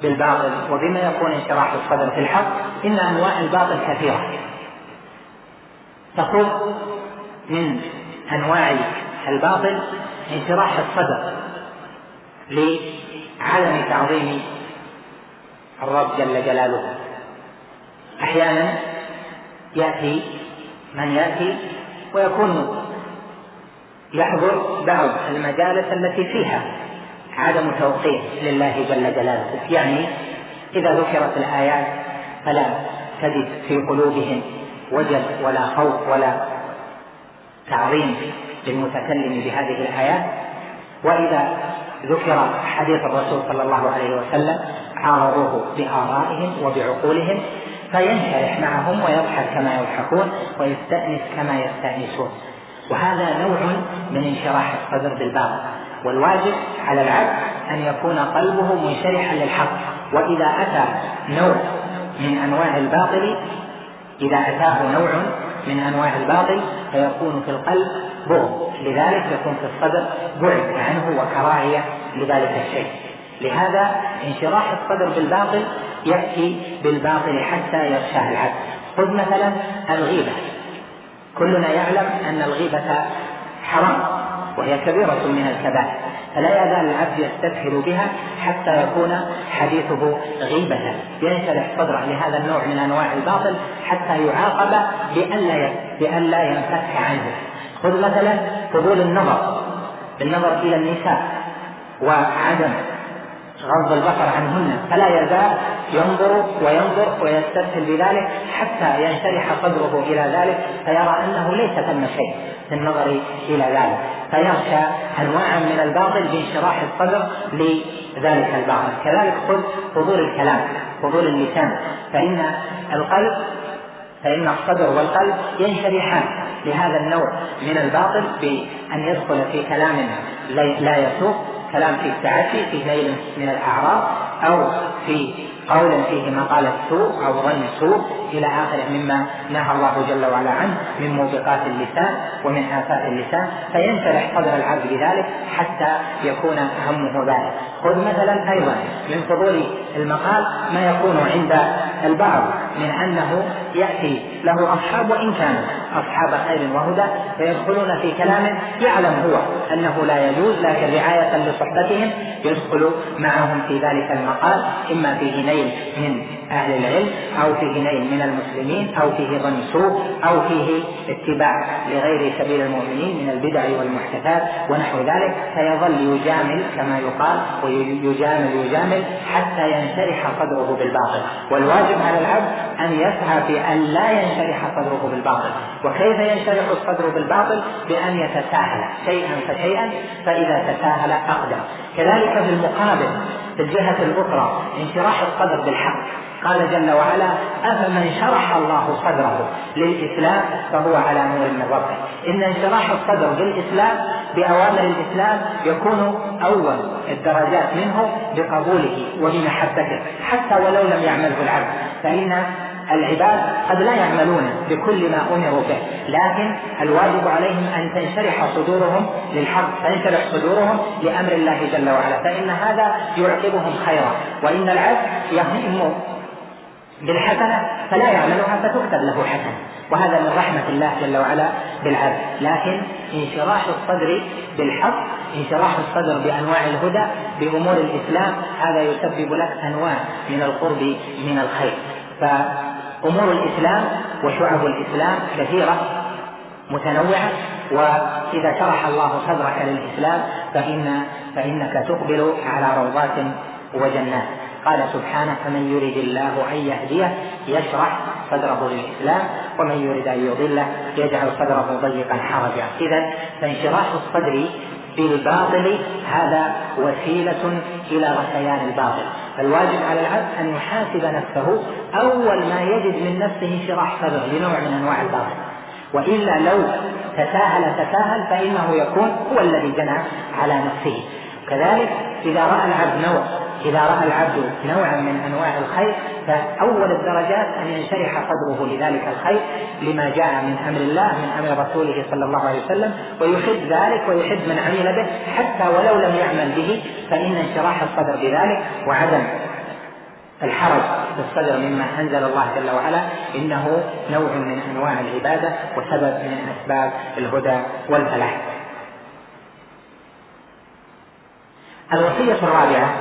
S1: بالباطل وبما يكون انشراح الصدر بالحق إن أنواع الباطل كثيرة. تقول من أنواع الباطل انشراح الصدر لعدم تعظيم الرب جل جلاله. أحيانا يأتي من يأتي ويكون يحضر بعض المجالس التي فيها عدم توقير لله جل جلاله. يعني إذا ذكرت الآيات فلا تجد في قلوبهم وجل ولا خوف ولا تعظيم للمتكلم بهذه الآيات. وإذا ذكر حديث الرسول صلى الله عليه وسلم عارضوه بآرائهم وبعقولهم فينشرح معهم ويضحك كما يضحكون ويستأنس كما يستأنسون. وهذا نوع من انشراح الصدر بالباطل. والواجب على العبد أن يكون قلبه منشرحا للحق. وإذا أتى نوع من أنواع الباطل إذا أتاه نوع من أنواع الباطل فيكون في القلب بغض لذلك يكون في الصدر بعد عنه وكراهية لذلك الشيء. لهذا انشراح الصدر بالباطل يأتي بالباطل حتى يغشاه العبد خذ مثلا الغيبة. كلنا يعلم أن الغيبة حرام وهي كبيرة من الكبائر. فلا يزال العبد يستسهل بها حتى يكون حديثه غيبة. ينشرح صدره لهذا النوع من أنواع الباطل حتى يعاقب بألا بألا ينفك عنه. خذ مثلا فضول النظر. بالنظر إلى النساء وعدم غض البصر عنهن فلا يزال ينظر وينظر ويستسهل بذلك حتى ينشرح صدره إلى ذلك فيرى أنه ليس ثم شيء في النظر إلى ذلك. فيخشى انواعا من الباطل بانشراح الصدر لذلك الباطل. كذلك خذ فضول الكلام فضول اللسان. فإن القلب فإن الصدر والقلب ينشرحان لهذا النوع من الباطل بأن يدخل في كلام لا يسوق كلام في التعدي في نيل من الأعراض أو في قولا فيه مقالة سوء أو ظن سوء إلى آخره مما نهى الله جل وعلا عنه من موبقات اللسان ومن آفات اللسان فينشرح صدر العبد بذلك حتى يكون همه ذلك خذ مثلا أيضا من فضول المقال ما يكون عند البعض. من أنه يأتي له أصحاب وإن كانوا أصحاب خير وهدى فيدخلون في كلامه يعلم هو أنه لا يجوز لكن رعاية لصحبتهم يدخل معهم في ذلك المقال إما فيه نيل من أهل العلم أو فيه نيل من المسلمين أو فيه ظن سوء أو فيه اتباع لغير سبيل المؤمنين من البدع والمحدثات ونحو ذلك فيظل يجامل كما يقال ويجامل يجامل حتى ينشرح صدره بالباطل. والواجب على العبد أن يسعى في أن لا ينشرح صدره بالباطل. وكيف ينشرح الصدر بالباطل؟ بأن يتساهل شيئا فشيئا فإذا تساهل أقدم. كذلك في المقابل في الجهة الأخرى انشراح الصدر بالحق. قال جل وعلا أفمن شرح الله صدره للإسلام فهو على نور من ربه. إن انشراح الصدر بالإسلام بأوامر الإسلام يكون أول الدرجات منه بقبوله وبمحبته حتى ولو لم يعمله العبد. فإن العباد قد لا يعملون بكل ما أمروا به. لكن الواجب عليهم أن تنشرح صدورهم للحق تنشرح صدورهم لأمر الله جل وعلا. فإن هذا يعقبهم خيرا. وإن العبد يهم بالحسنه فلا يعملها فتكتب له حسنه وهذا من رحمة الله جل وعلا بالعبد. لكن انشراح الصدر بالحق انشراح الصدر بأنواع الهدى بأمور الإسلام هذا يسبب لك أنواع من القرب من الخير. أمور الإسلام وشعب الإسلام كثيرة متنوعة. وإذا شرح الله صدرك للإسلام فإن فإنك تقبل على روضات وجنات. قال سبحانه فمن يريد الله أن يهديه يشرح صدره للإسلام ومن يريد أن يضله يجعل صدره ضيقا حرجا. إذا فانشراح الصدر بالباطل هذا وسيلة إلى غثيان الباطل. فالواجب على العبد أن يحاسب نفسه أول ما يجد من نفسه انشراح صدر لنوع من أنواع الباطل. وإلا لو تساهل تساهل فإنه يكون هو الذي جنى على نفسه. كذلك إذا رأى العبد نوع إذا رأى العبد نوعا من أنواع الخير فأول الدرجات أن ينشرح صدره لذلك الخير لما جاء من أمر الله من أمر رسوله صلى الله عليه وسلم ويحب ذلك ويحب من عمل به حتى ولو لم يعمل به فإن انشراح الصدر بذلك وعدم الحرج في الصدر مما أنزل الله جل وعلا إنه نوع من أنواع العبادة وسبب من أسباب الهدى والفلاح. الوصية الرابعة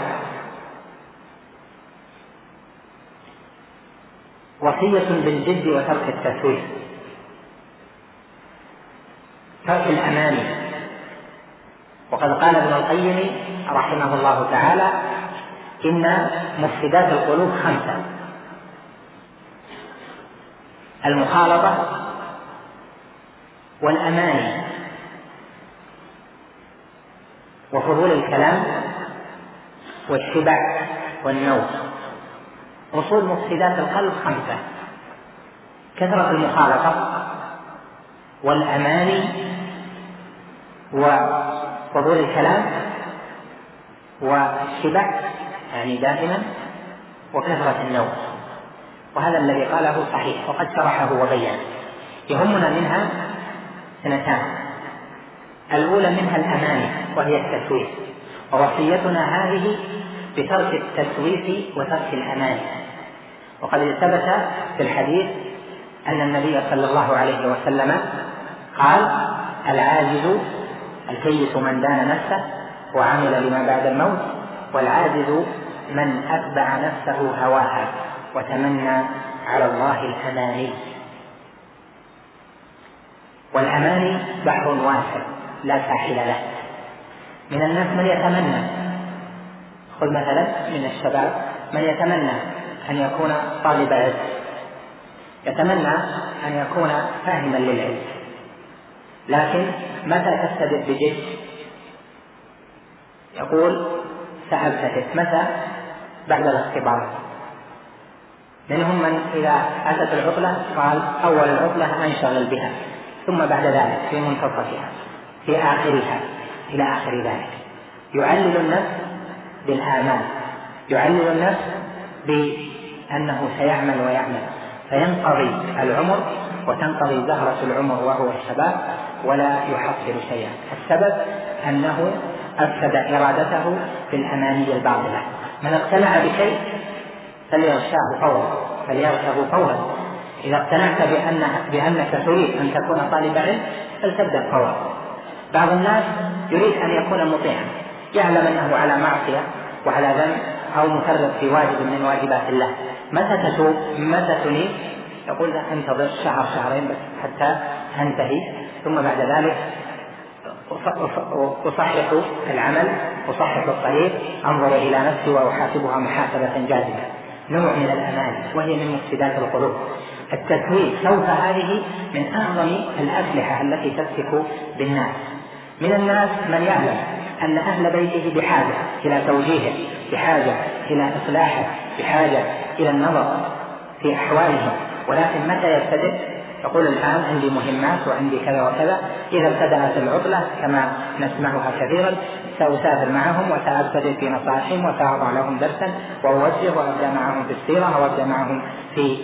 S1: وصية بالجد وترك التسويف ترك الأماني وقد قال ابن القيم رحمه الله تعالى إن مفسدات القلوب خمسة. المخالطة والأماني وفضول الكلام والشبع والنوم أصول مفسدات القلب خمسة. كثرة المخالطة والأماني وفضول الكلام والشبع يعني دائما وكثرة النوم. وهذا الذي قاله صحيح وقد شرحه وبين. يهمنا منها سنتان الأولى منها الأماني وهي التسويف. ووصيتنا هذه بترك التسويف وترك الأماني وقد ثبت في الحديث أن النبي صلى الله عليه وسلم قال العاجز الكيس من دان نفسه وعمل لما بعد الموت والعاجز من أتبع نفسه هواها وتمنى على الله الأماني. والأماني بحر واسع لا ساحل له. من الناس من يتمنى خذ مثلا من الشباب من يتمنى أن يكون طالب علم. يتمنى أن يكون فاهما للعلم. لكن متى تبتدئ بجد؟ يقول سأبتدئ متى؟ بعد الاختبار. منهم من إذا أتت العطلة قال أول العطلة أنشغل بها. ثم بعد ذلك في منتصفها في آخرها إلى آخر ذلك. يعلل النفس بالآمال. يعلل النفس بأنه سيعمل ويعمل. فينقضي العمر وتنقضي زهرة العمر وهو الشباب ولا يحصل شيئا. السبب أنه أفسد إرادته بالأماني الباطلة. من اقتنع بشيء فليغشاه فورا فليغشه فورا. إذا اقتنعت بأن بأنك تريد أن تكون طالب علم فلتبدأ فورا. بعض الناس يريد أن يكون مطيعا يعلم أنه على معصية وعلى ذنب أو مفرط في واجب من واجبات الله. متى تتوب متى تنيب يقول انتظر شهر شهرين بس حتى انتهي ثم بعد ذلك أصحح العمل أصحح الطريق أنظر إلى نفسي وأحاسبها محاسبة جازمة نوع من الأمان وهي من مفسدات القلوب. التسويف سوف هذه من أعظم الأسلحة التي تسفك بالناس. من الناس من يعلم أن أهل بيته بحاجة إلى توجيهه بحاجة إلى إصلاحه بحاجة إلى النظر في أحوالهم. ولكن متى يبتدئ؟ يقول الآن عندي مهمات وعندي كذا وكذا. إذا ابتدأت العطلة كما نسمعها كثيرا سأسافر معهم وسأبتدئ في نصائحهم وسأضع لهم درسا وأوجه وأبدأ معهم في السيرة أو أبدأ معهم في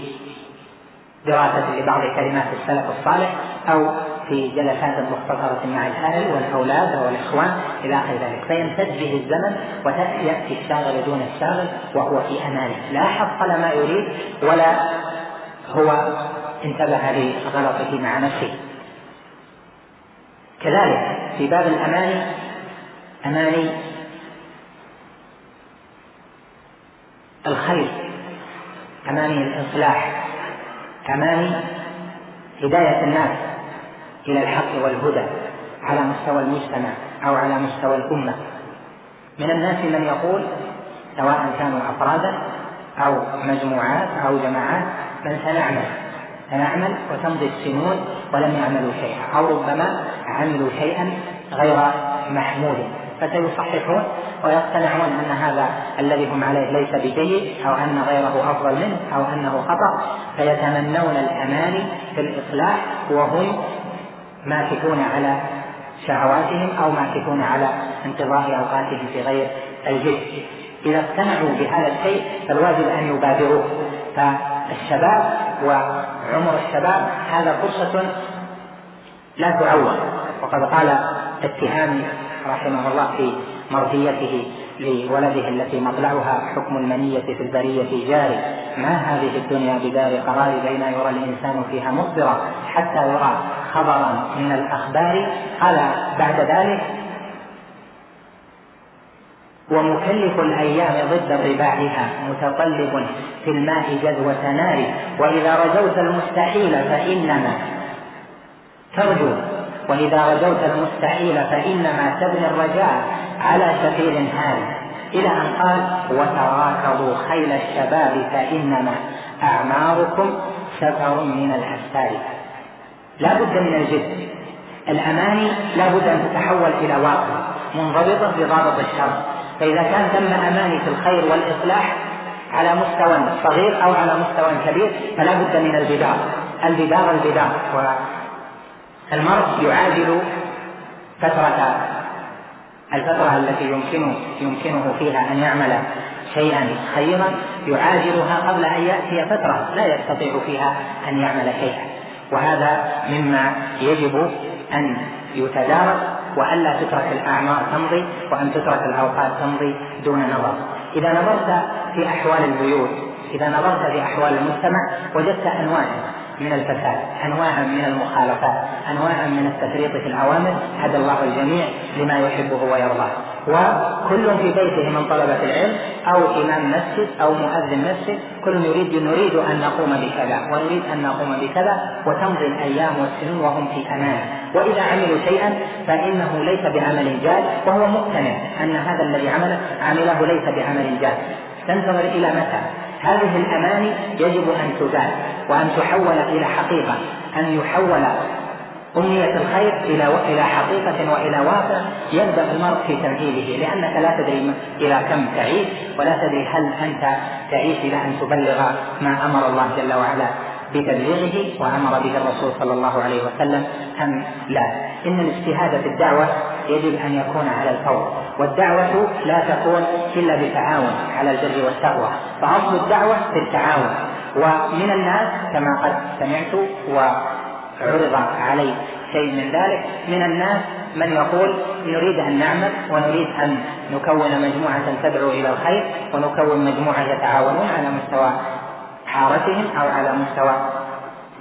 S1: دراسة لبعض كلمات السلف الصالح أو في جلسات مختصرة مع الأهل والأولاد أو الإخوان إلى آخر ذلك. فيمتد به الزمن ويأتي الشاغل دون الشاغل وهو في أمانه لا حصل ما يريد ولا هو انتبه لغلطه مع نفسه. كذلك في باب الأماني أماني الخير أماني الإصلاح أماني هداية الناس. إلى الحق والهدى على مستوى المجتمع أو على مستوى الأمة. من الناس من يقول سواء كانوا أفرادا أو مجموعات أو جماعات من سنعمل؟ سنعمل وتمضي السنون ولم يعملوا شيئا أو ربما عملوا شيئا غير محمود. فسيصححون ويقتنعون أن هذا الذي هم عليه ليس بجيد أو أن غيره أفضل منه أو أنه خطأ. فيتمنون الاماني في الإصلاح وهم ماكثون على شهواتهم أو ماكثون على انقضاء أوقاتهم في غير الجد إذا اقتنعوا بهذا الشيء فالواجب أن يبادروه. فالشباب وعمر الشباب هذا فرصة لا تعوض. وقد قال التهامي رحمه الله في مرضيته لولده التي مطلعها حكم المنية في البرية جاري. ما هذه الدنيا بدار قرار بين يرى الإنسان فيها مصبرا حتى يرى خبرا من الأخبار؟ قال بعد ذلك ومكلف الأيام ضد رباعها متطلب في الماء جذوة نار وإذا رجوت المستحيل فإنما ترجو وإذا رجوت المستحيل فإنما تبني الرجاء على سفير هاري إلى أن قال وتراكضوا خيل الشباب فإنما أعماركم سفر من الأسفار. لا بد من الجد. الأماني لا بد أن تتحول إلى واقع منضبطة بضابط الشر. فإذا كان ثم أماني في الخير والإصلاح على مستوى صغير أو على مستوى كبير فلا بد من البدار البدار البدار المرء يعادل فترة الفترة التي يمكنه يمكنه فيها أن يعمل شيئا خيرا يعاجلها قبل أن يأتي فترة لا يستطيع فيها أن يعمل شيئا. وهذا مما يجب أن يتدارك وألا تترك الأعمار تمضي وأن تترك الأوقات تمضي دون نظر. إذا نظرت في أحوال البيوت إذا نظرت في أحوال المجتمع وجدت أنواعا من الفساد انواعا من المخالفات انواعا من التفريط في الاوامر هدى الله الجميع لما يحبه ويرضاه. وكل في بيته من طلبة العلم أو إمام مسجد أو مؤذن مسجد كل يريد نريد أن نقوم بكذا ونريد أن نقوم بكذا وتمضي الأيام والسنين وهم في أمان. وإذا عملوا شيئا فإنه ليس بعمل جاد وهو مقتنع أن هذا الذي عمله عمله ليس بعمل جاد. تنتظر إلى متى؟ هذه الأماني يجب أن تزال وأن تحول إلى حقيقة أن يحول أمنية الخير إلى إلى حقيقة وإلى واقع يبدأ المرء في تمهيده لأنك لا تدري إلى كم تعيش ولا تدري هل أنت تعيش إلى أن تبلغ ما أمر الله جل وعلا بتبليغه وأمر به الرسول صلى الله عليه وسلم أم لا. إن الاجتهاد في الدعوة يجب أن يكون على الفور. والدعوة لا تكون إلا بتعاون على البر والتقوى. فأصل الدعوة في التعاون. ومن الناس كما قد سمعت وعرض علي شيء من ذلك من الناس من يقول نريد أن نعمل ونريد أن نكون مجموعة تدعو إلى الخير ونكون مجموعة يتعاونون على مستوى حارتهم أو على مستوى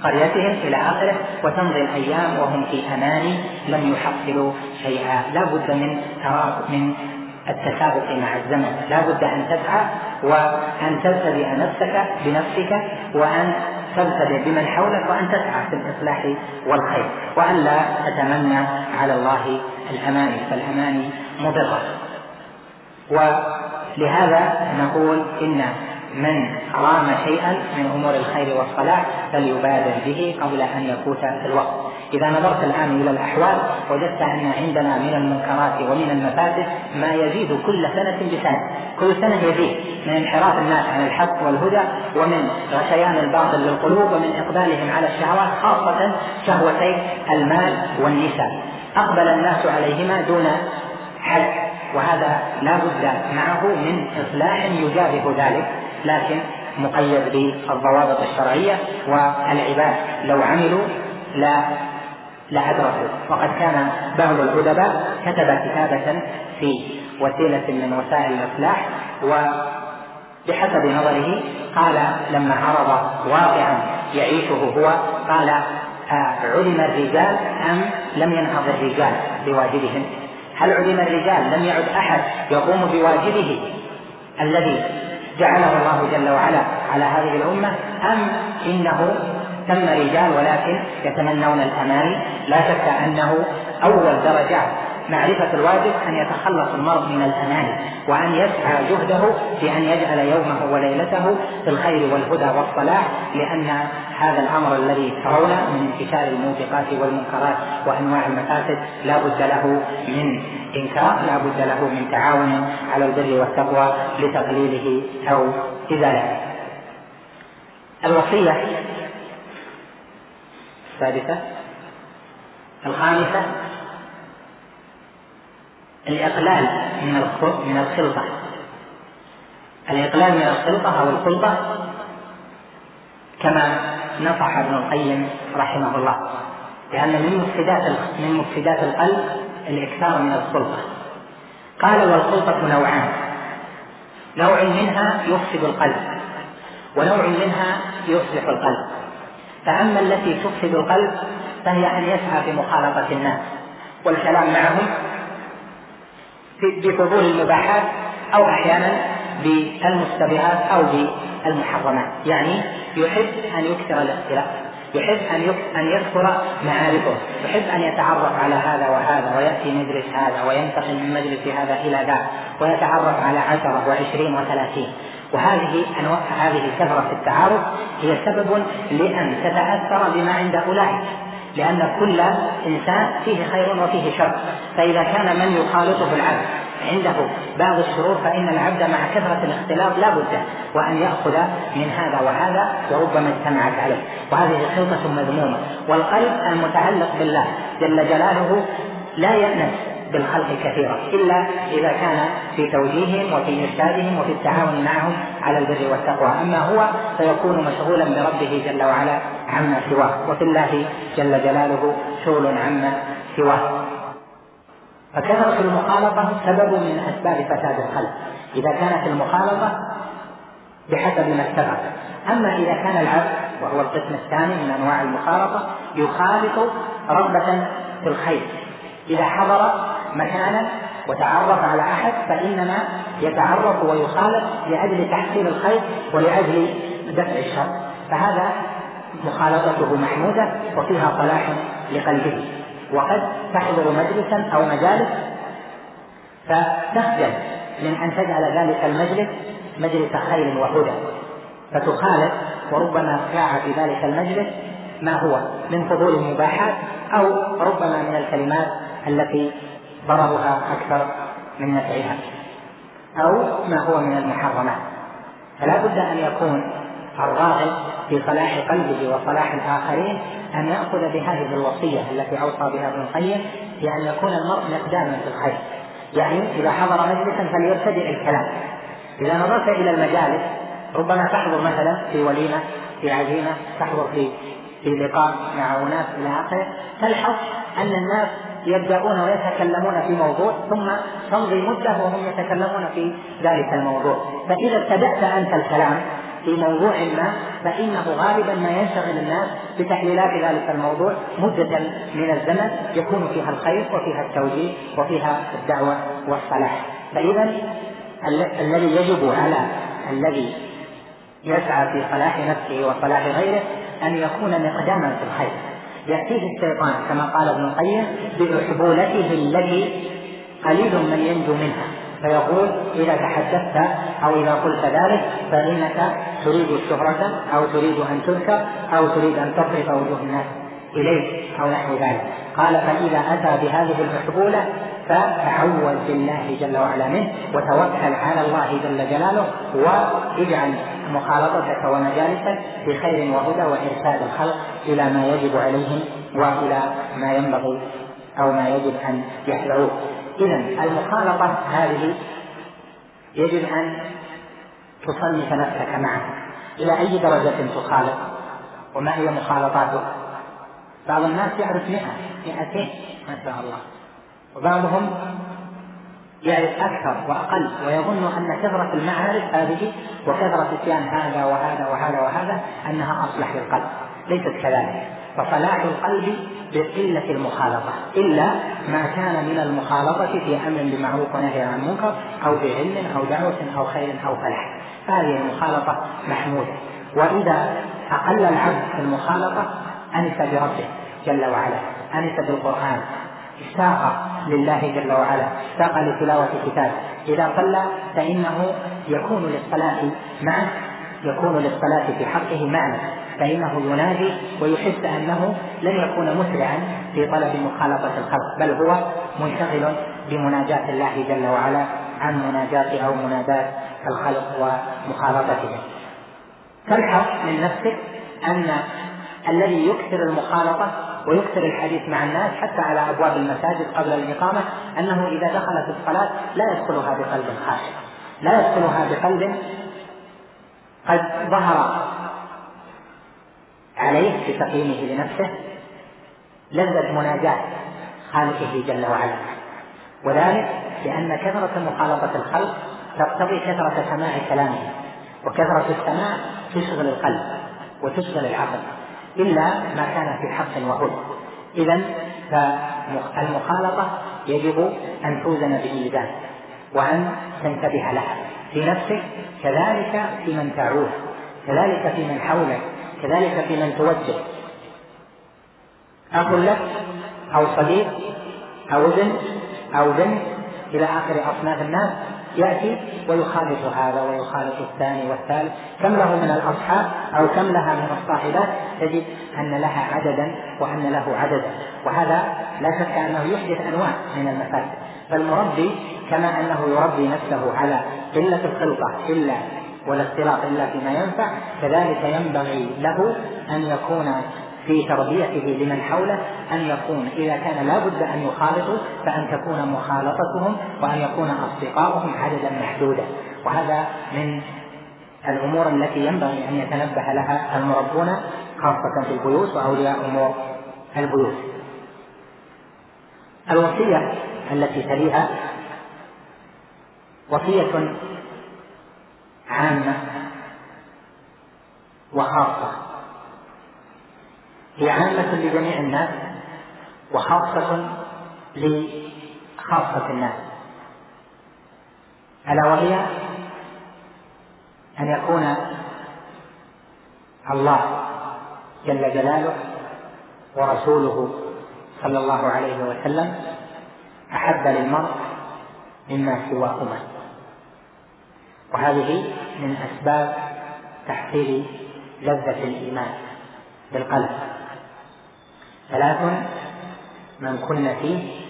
S1: قريتهم إلى آخره وتمضي الأيام وهم في أمان لم يحصلوا شيئا. لا بد من من التسابق مع الزمن. لا بد أن تسعى وأن تبتدئ نفسك بنفسك وأن تبتدئ بمن حولك وأن تسعى في الإصلاح والخير. وأن لا تتمنى على الله الأماني فالأماني مضرة. ولهذا نقول إن من رام شيئا من أمور الخير والصلاح فليبادر به قبل أن يفوت الوقت. إذا نظرت الآن إلى الأحوال وجدت أن عندنا من المنكرات ومن المفاسد ما يزيد كل سنة بسنة، كل سنة يزيد من انحراف الناس عن الحق والهدى ومن غشيان الباطل للقلوب ومن إقبالهم على الشهوات خاصة شهوتي المال والنساء. أقبل الناس عليهما دون حد وهذا لا بد معه من إصلاح يجابه ذلك لكن مقيد بالضوابط الشرعية والعباد. لو عملوا لا لأدركوا وقد كان بعض الأدباء كتب كتابة في وسيلة من وسائل الإصلاح وبحسب نظره قال لما عرض واقعا يعيشه هو قال علم الرجال أم لم ينهض الرجال بواجبهم؟ هل علم الرجال لم يعد أحد يقوم بواجبه الذي جعله الله جل وعلا على هذه الأمة أم إنه تم رجال ولكن يتمنون الأماني؟ لا شك أنه أول درجات معرفة الواجب أن يتخلص المرء من الأماني وأن يسعى جهده في أن يجعل يومه وليلته في الخير والهدى والصلاح لأن هذا الأمر الذي ترونه من انتشار الموبقات والمنكرات وأنواع المفاسد لا بد له من إنكار لا بد له من تعاون على البر والتقوى لتقليله أو إزالته الوصية السادسة الخامسة الإقلال من من الخلطة. الإقلال من الخلطة أو الخلطة كما نصح ابن القيم رحمه الله لأن من مفسدات من مفسدات القلب الإكثار من الخلطة. قال والخلطة نوعان. نوع منها يفسد القلب ونوع منها يصلح القلب. فأما التي تفسد القلب فهي أن يسعى في مخالطة الناس والكلام معهم بفضول المباحات أو أحيانا بالمشتبهات أو بالمحرمات. يعني يحب أن يكثر الاختلاف يحب أن أن يكثر معارفه، يحب أن يتعرف على هذا وهذا ويأتي مجلس هذا وينتقل من مجلس هذا إلى ذاك ويتعرف على عشرة وعشرين وثلاثين. وهذه أنواع هذه الكثرة في التعارف هي سبب لأن تتأثر بما عند أولئك. لأن كل إنسان فيه خير وفيه شر. فإذا كان من يخالطه العبد عنده بعض الشرور فإن العبد مع كثرة الاختلاط لا بد وأن يأخذ من هذا وهذا وربما اجتمعت عليه. وهذه خلطة مذمومة. والقلب المتعلق بالله جل جلاله لا يأنس. بالخلق كثيرا إلا إذا كان في توجيههم وفي إرشادهم وفي التعاون معهم على البر والتقوى. أما هو فيكون مشغولا بربه جل وعلا عما سواه وفي الله جل جلاله شغل عما سواه. فكثرة المخالطة سبب من أسباب فساد القلب إذا كانت المخالطة بحسب ما اتفق أما إذا كان العبد وهو القسم الثاني من أنواع المخالطة يخالط رغبة في الخير. إذا حضر مكانا وتعرف على أحد فإنما يتعرف ويخالط لأجل تحصيل الخير ولأجل دفع الشر. فهذا مخالطته محمودة وفيها صلاح لقلبه. وقد تحضر مجلسا أو مجالس فتخجل من أن تجعل ذلك المجلس مجلس خير وهدى. فتخالف وربما شاع في ذلك المجلس ما هو من فضول المباحات أو ربما من الكلمات التي ضررها أكثر من نفعها أو ما هو من المحرمات. فلا بد أن يكون الراغب في صلاح قلبه وصلاح الآخرين أن يأخذ بهذه الوصية التي أوصى بها ابن القيم في أن يكون المرء مقداما في الخير. يعني إذا حضر مجلسا فليبتدئ الكلام. إذا نظرت إلى المجالس ربما تحضر مثلا في وليمة في عزيمة تحضر في في لقاء مع أناس إلى آخره تلحظ أن الناس يبدأون ويتكلمون في موضوع ثم تمضي مدة وهم يتكلمون في ذلك الموضوع. فإذا ابتدأت أنت الكلام في موضوع ما فإنه غالبا ما ينشغل الناس بتحليلات ذلك الموضوع. مدة من الزمن يكون فيها الخير وفيها التوجيه وفيها الدعوة والصلاح. فإذا الذي يجب على الذي يسعى في صلاح نفسه وصلاح غيره أن يكون مقداما في الخير. يأتيه الشيطان كما قال ابن القيم بأحبولته التي قليل من ينجو منها. فيقول إذا تحدثت أو إذا قلت ذلك فإنك تريد الشهرة أو تريد أن تذكر أو تريد أن تصرف وجوه الناس إليك أو نحو ذلك. قال فإذا أتى بهذه المحبولة فتعوذ بالله جل وعلا منه وتوكل على الله جل جلاله واجعل مخالطتك ومجالسك بخير وهدى وإرشاد الخلق إلى ما يجب عليهم وإلى ما ينبغي أو ما يجب أن يحذروه إذا المخالطة هذه يجب أن تصنف نفسك معه إلى أي درجة تخالط؟ وما هي مخالطاته بعض الناس يعرف مئة مئتين ما شاء الله. وبعضهم يعرف أكثر وأقل ويظن أن كثرة المعارف هذه وكثرة إتيان هذا وهذا وهذا وهذا أنها أصلح للقلب ليست كذلك. فصلاح القلب بقلة المخالطة إلا ما كان من المخالطة في أمر بمعروف ونهي عن منكر أو بعلم أو دعوة أو خير أو فلاح. هذه المخالطة محمودة. وإذا أقل العبد في المخالطة أنس بربه جل وعلا أنس بالقرآن. اشتاق لله جل وعلا اشتاق لتلاوة كتابه إذا صلى فإنه يكون للصلاة معه يكون للصلاة في حقه معنى. فإنه ينادي ويحس أنه لن يكون مسرعا في طلب مخالطة الخلق بل هو منشغل بمناجاة الله جل وعلا عن مناجاة أو مناداة الخلق ومخالطتهم. تلحظ من نفسك أن الذي يكثر المخالطة ويكثر الحديث مع الناس حتى على أبواب المساجد قبل الإقامة أنه إذا دخل في الصلاة لا يدخلها بقلب خاشع. لا يدخلها بقلب قد ظهر عليه بتقييمه لنفسه لذة مناجاة خالقه جل وعلا. وذلك لأن كثرة مخالطة الخلق تقتضي كثرة سماع كلامه وكثرة السماع تشغل القلب وتشغل العقل. إلا ما كان في حق وهدى إذا فالمخالطة يجب أن توزن بالميزان وأن تنتبه لها. في نفسك كذلك في من تعود كذلك في من حولك كذلك في من توجه. أخ لك أو صديق أو ابن أو بنت إلى آخر أصناف الناس يأتي ويخالف هذا ويخالف الثاني والثالث. كم له من الأصحاب أو كم لها من الصاحبات؟ تجد أن لها عددا وأن له عددا. وهذا لا شك أنه يحدث أنواع من المفاسد. فالمربي كما أنه يربي نفسه على قلة الخلطة إلا والاختلاط إلا فيما ينفع كذلك ينبغي له أن يكون في تربيته لمن حوله أن يكون إذا كان لا بد أن يخالطوا فأن تكون مخالطتهم وأن يكون أصدقاؤهم عددا محدودا. وهذا من الأمور التي ينبغي أن يتنبه لها المربون خاصة في البيوت وأولياء أمور البيوت. الوصية التي تليها وصية عامة وخاصة. هي عامة لجميع الناس وخاصة لخاصة الناس. ألا وهي أن يكون الله جل جلاله ورسوله صلى الله عليه وسلم أحب للمرء مما سواهما. وهذه من أسباب تحصيل لذة الإيمان بالقلب. ثلاث من كن فيه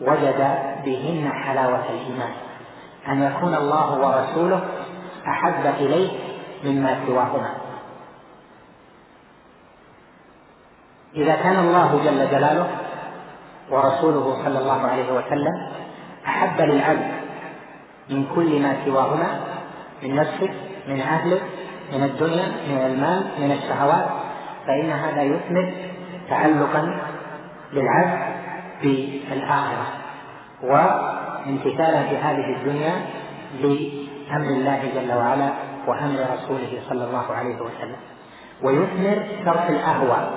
S1: وجد بهن حلاوة الإيمان. أن يكون الله ورسوله أحب إليه مما سواهما. إذا كان الله جل جلاله ورسوله صلى الله عليه وسلم أحب للعبد من كل ما سواهما من نفسك من أهلك من الدنيا من المال من الشهوات فإن هذا يثمر تعلقا للعبد بالآخرة وامتثالا في هذه الدنيا لأمر الله جل وعلا وأمر رسوله صلى الله عليه وسلم. ويثمر ترك الأهوى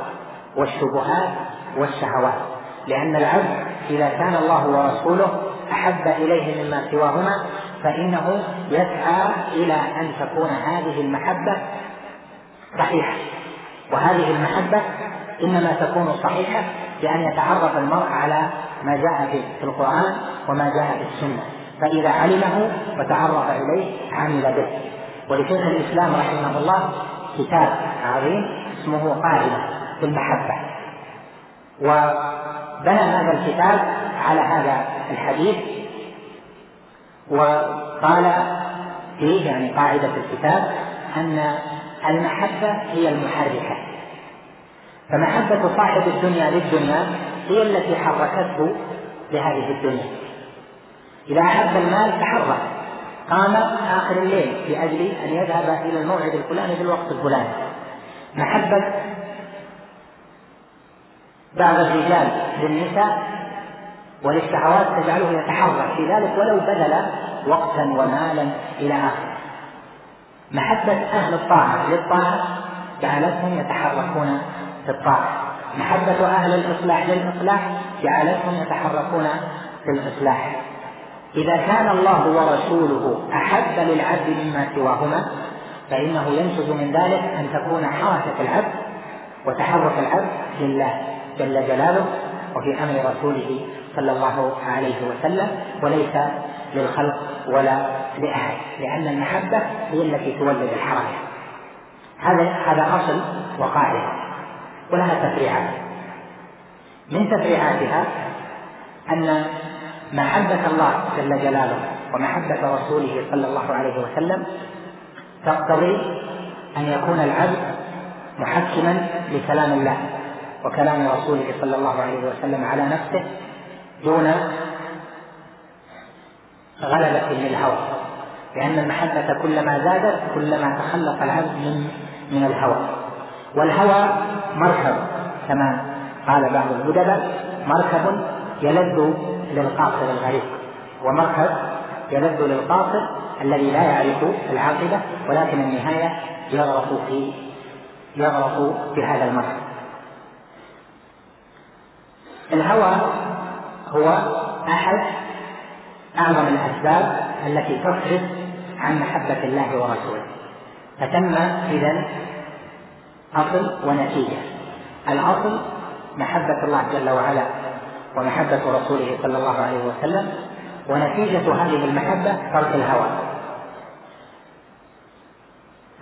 S1: والشبهات والشهوات لأن العبد إذا كان الله ورسوله أحب إليه مما سواهما فإنه يسعى إلى أن تكون هذه المحبة صحيحة وهذه المحبة إنما تكون صحيحة بأن يتعرف المرء على ما جاء في القرآن وما جاء في السنة. فإذا علمه وتعرف إليه عمل به. ولشيخ الإسلام رحمه الله كتاب عظيم اسمه قاعدة في المحبة. وبنى هذا الكتاب على هذا الحديث. وقال فيه يعني قاعدة الكتاب أن المحبة هي المحركة. فمحبة صاحب الدنيا للدنيا هي التي حركته لهذه الدنيا. إذا أحب المال تحرك. قام آخر الليل لأجل أن يذهب إلى الموعد الفلاني في الوقت الفلاني. محبة بعض الرجال للنساء وللشهوات تجعله يتحرك في ذلك ولو بذل وقتا ومالا إلى آخره. محبة أهل الطاعة للطاعة جعلتهم يتحركون في الطاعة. محبة أهل الإصلاح للإصلاح جعلتهم يتحركون في الإصلاح. إذا كان الله ورسوله أحب للعبد مما سواهما فإنه ينتج من ذلك أن تكون حركة العبد وتحرك العبد لله جل جلاله وفي أمر رسوله صلى الله عليه وسلم وليس للخلق ولا لأحد لأن المحبة هي التي تولد الحركة هذا هذا أصل وقاعدة. ولها تفريعات. من تفريعاتها أن محبة الله جل جلاله ومحبة رسوله صلى الله عليه وسلم تقتضي أن يكون العبد محكما لكلام الله وكلام رسوله صلى الله عليه وسلم على نفسه دون غلبة للهوى لأن المحبة كلما زادت كلما تخلص العبد من من الهوى. والهوى مركب. كما قال بعض الأدباء مركب يلذ للقاصر الغريق ومركب يلذ للقاصر الذي لا يعرف العاقبة ولكن النهاية يغرق في يغرق في هذا المركب. الهوى هو أحد أعظم الأسباب التي تصرف عن محبة الله ورسوله. فتم إذا أصل ونتيجة. الأصل محبة الله جل وعلا ومحبة رسوله صلى الله عليه وسلم ونتيجة هذه المحبة ترك الهوى.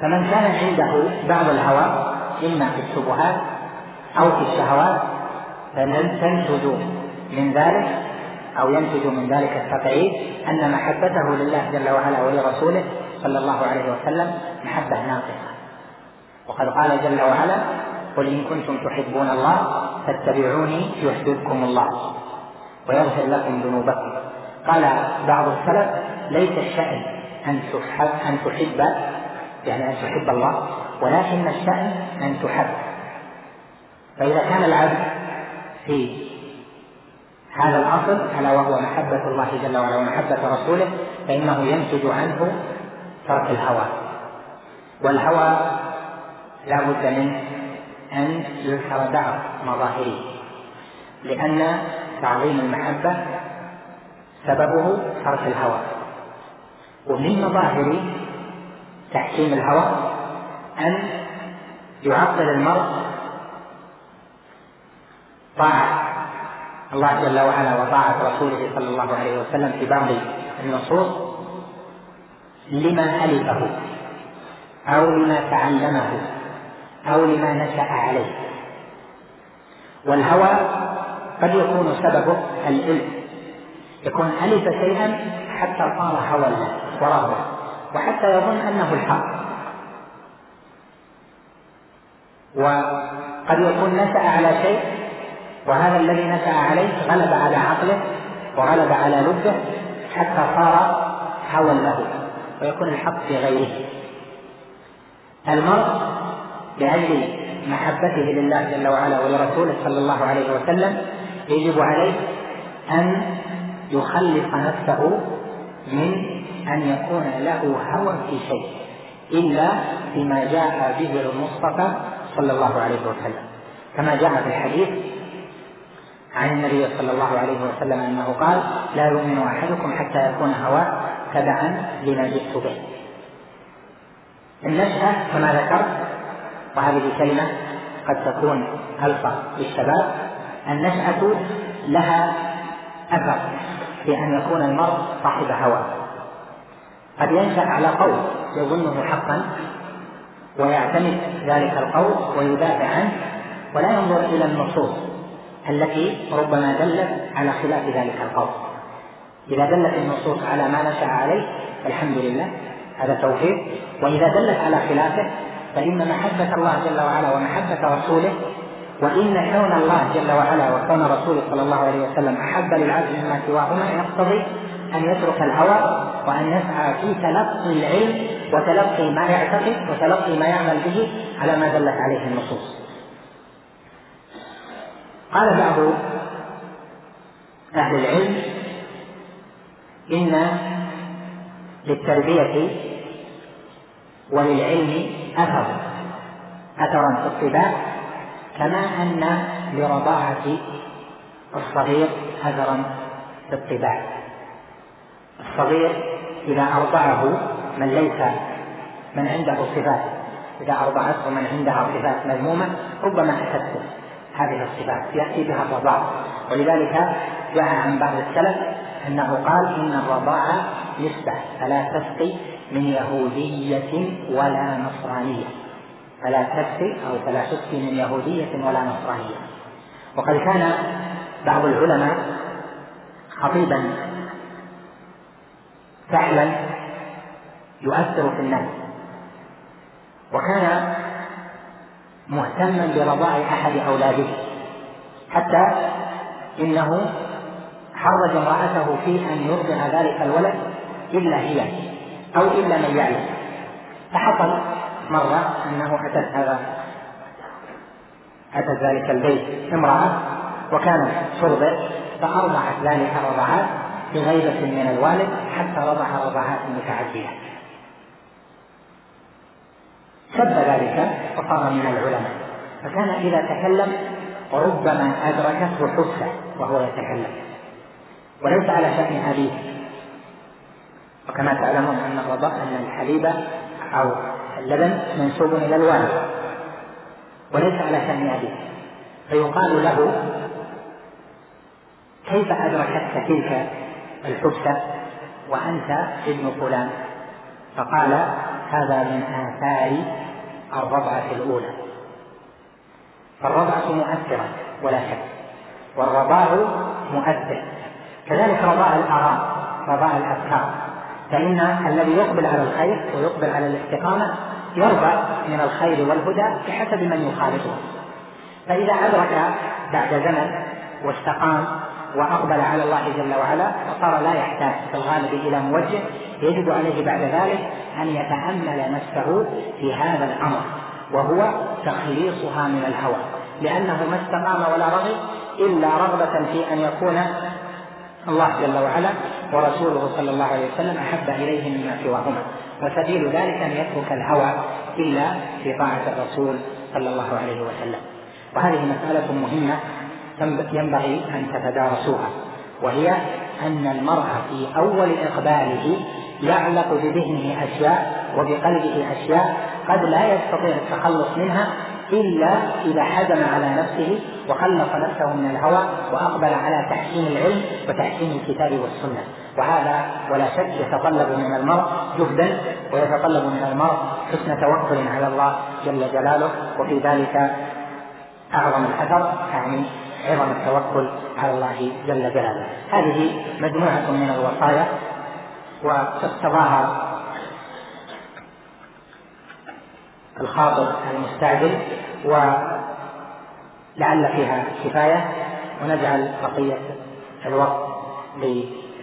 S1: فمن كان عنده بعض الهوى إما في الشبهات أو في الشهوات فتنتج من ذلك أو ينتج من ذلك التقعيد أن محبته لله جل وعلا ولرسوله صلى الله عليه وسلم محبة ناقصة. وقد قال جل وعلا قل إن كنتم تحبون الله فاتبعوني يحببكم الله ويغفر لكم ذنوبكم. قال بعض السلف ليس الشأن أن تحب أن تحب يعني أن تحب الله ولكن الشأن أن تحب. فإذا كان العبد في هذا الأصل ألا وهو محبة الله جل وعلا ومحبة رسوله فإنه ينتج عنه ترك الهوى. والهوى لا بد من أن يذكر بعض مظاهره لأن تعظيم المحبة سببه ترك الهوى. ومن مظاهر تحكيم الهوى أن يعطل المرء طاعة الله جل وعلا وطاعة رسوله صلى الله عليه وسلم في بعض النصوص لما ألفه أو لما تعلمه. أو لما نشأ عليه. والهوى قد يكون سببه العلم يكون ألف شيئا حتى صار هوى له ورغبة وحتى يظن أنه الحق. وقد قد يكون نشأ على شيء وهذا الذي نشأ عليه غلب على عقله وغلب على لبه حتى صار هوى له ويكون الحق في غيره. المرء لأجل محبته لله جل وعلا ولرسوله صلى الله عليه وسلم يجب عليه أن يخلص نفسه من أن يكون له هوى في شيء إلا فيما جاء به المصطفى صلى الله عليه وسلم. كما جاء في الحديث عن النبي صلى الله عليه وسلم أنه قال لا يؤمن أحدكم حتى يكون هواه تبعا لما جئت به. النشأة كما ذكرت وهذه كلمة قد تكون ألفظ للشباب. النشأة لها أثر في أن يكون المرء صاحب هوى. قد ينشأ على قول يظنه حقا ويعتمد ذلك القول ويدافع عنه ولا ينظر إلى النصوص التي ربما دلت على خلاف ذلك القول. إذا دلت النصوص على ما نشأ عليه فالحمد لله هذا توفيق. وإذا دلت على خلافه فإن محبة الله جل وعلا ومحبة رسوله وإن كون الله جل وعلا وكون رسوله صلى الله عليه وسلم أحب للعبد مما سواهما يقتضي أن يترك الهوى وأن يسعى في تلقي العلم وتلقي ما يعتقد وتلقي ما يعمل به على ما دلت عليه النصوص. قال بعض أهل العلم إن للتربية وللعلم أثر. أثرا في الطباع كما أن لرضاعة الصغير أثرا في الطباع. الصغير إذا أرضعه من ليس من عنده صفات إذا أرضعته من عندها صفات مذمومة ربما أتته هذه الصفات يأتي بها الرضاع. ولذلك جاء عن بعض السلف أنه قال إن الرضاعة نسبة فلا تسقي من يهودية ولا نصرانية. فلا تسقي أو فلا تسقي من يهودية ولا نصرانية. وقد كان بعض العلماء خطيبا فعلا يؤثر في الناس وكان مهتما برضاع أحد أولاده. حتى إنه حرج امرأته في أن يرضع ذلك الولد إلا هي. أو إلا من يعلم فحصل مرة أنه أتت هذا أتت ذلك البيت امرأة وكانت ترضع فأرضعت ذلك الرضعات بغيبة من الوالد حتى رضع رضعات متعدية. سب ذلك فصار من العلماء. فكان إذا تكلم ربما أدركته حسة وهو يتكلم. وليس على شأن أبيه. وكما تعلمون أن الرضاء أن الحليب أو اللبن منسوب إلى الوالد وليس على شأن أبيه. فيقال له كيف أدركتك تلك الحبسة وأنت ابن فلان؟ فقال هذا من آثار الرضعة الأولى. فالرضعة مؤثرة ولا شك والرضاع مؤثر. كذلك رضاء الآراء رضاء الأفكار. فإن الذي يقبل على الخير ويقبل على الاستقامة يرضى من الخير والهدى بحسب من يخالطه فإذا أدرك بعد زمن واستقام وأقبل على الله جل وعلا فصار لا يحتاج في الغالب إلى موجه يجب عليه بعد ذلك أن يتأمل نفسه في هذا الأمر وهو تخليصها من الهوى. لأنه ما استقام ولا رغب إلا رغبة في أن يكون الله جل وعلا ورسوله صلى الله عليه وسلم أحب إليه مما سواهما. وسبيل ذلك أن يترك الهوى إلا في طاعة الرسول صلى الله عليه وسلم. وهذه مسألة مهمة ينبغي أن تتدارسوها وهي أن المرء في أول إقباله يعلق بذهنه أشياء وبقلبه أشياء قد لا يستطيع التخلص منها إلا إذا حزم على نفسه وخلص نفسه من الهوى وأقبل على تحسين العلم وتحسين الكتاب والسنة. وهذا ولا شك يتطلب من المرء جهدا ويتطلب من المرء حسن توكل على الله جل جلاله وفي ذلك أعظم الأثر يعني عظم التوكل على الله جل جلاله. هذه مجموعة من الوصايا واقتضاها الخاطب المستعجل لعل فيها كفاية ونجعل بقية الوقت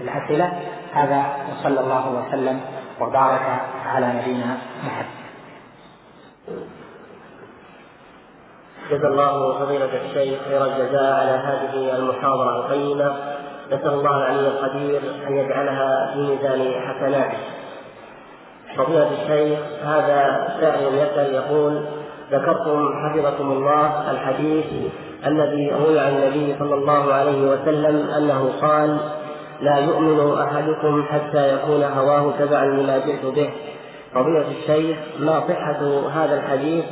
S1: للأسئلة هذا وصلى الله وسلم وبارك على نبينا محمد.
S2: جزا الله فضيلة الشيخ خير الجزاء على هذه المحاضرة القيمة. نسأل الله العلي القدير أن يجعلها في ميزان حسناته. فضيلة الشيخ هذا سائل يسأل يقول ذكرتم حفظكم الله الحديث الذي روي عن النبي صلى الله عليه وسلم أنه قال لا يؤمن أحدكم حتى يكون هواه تبعا لما جئت به. فضيلة الشيخ ما صحة هذا الحديث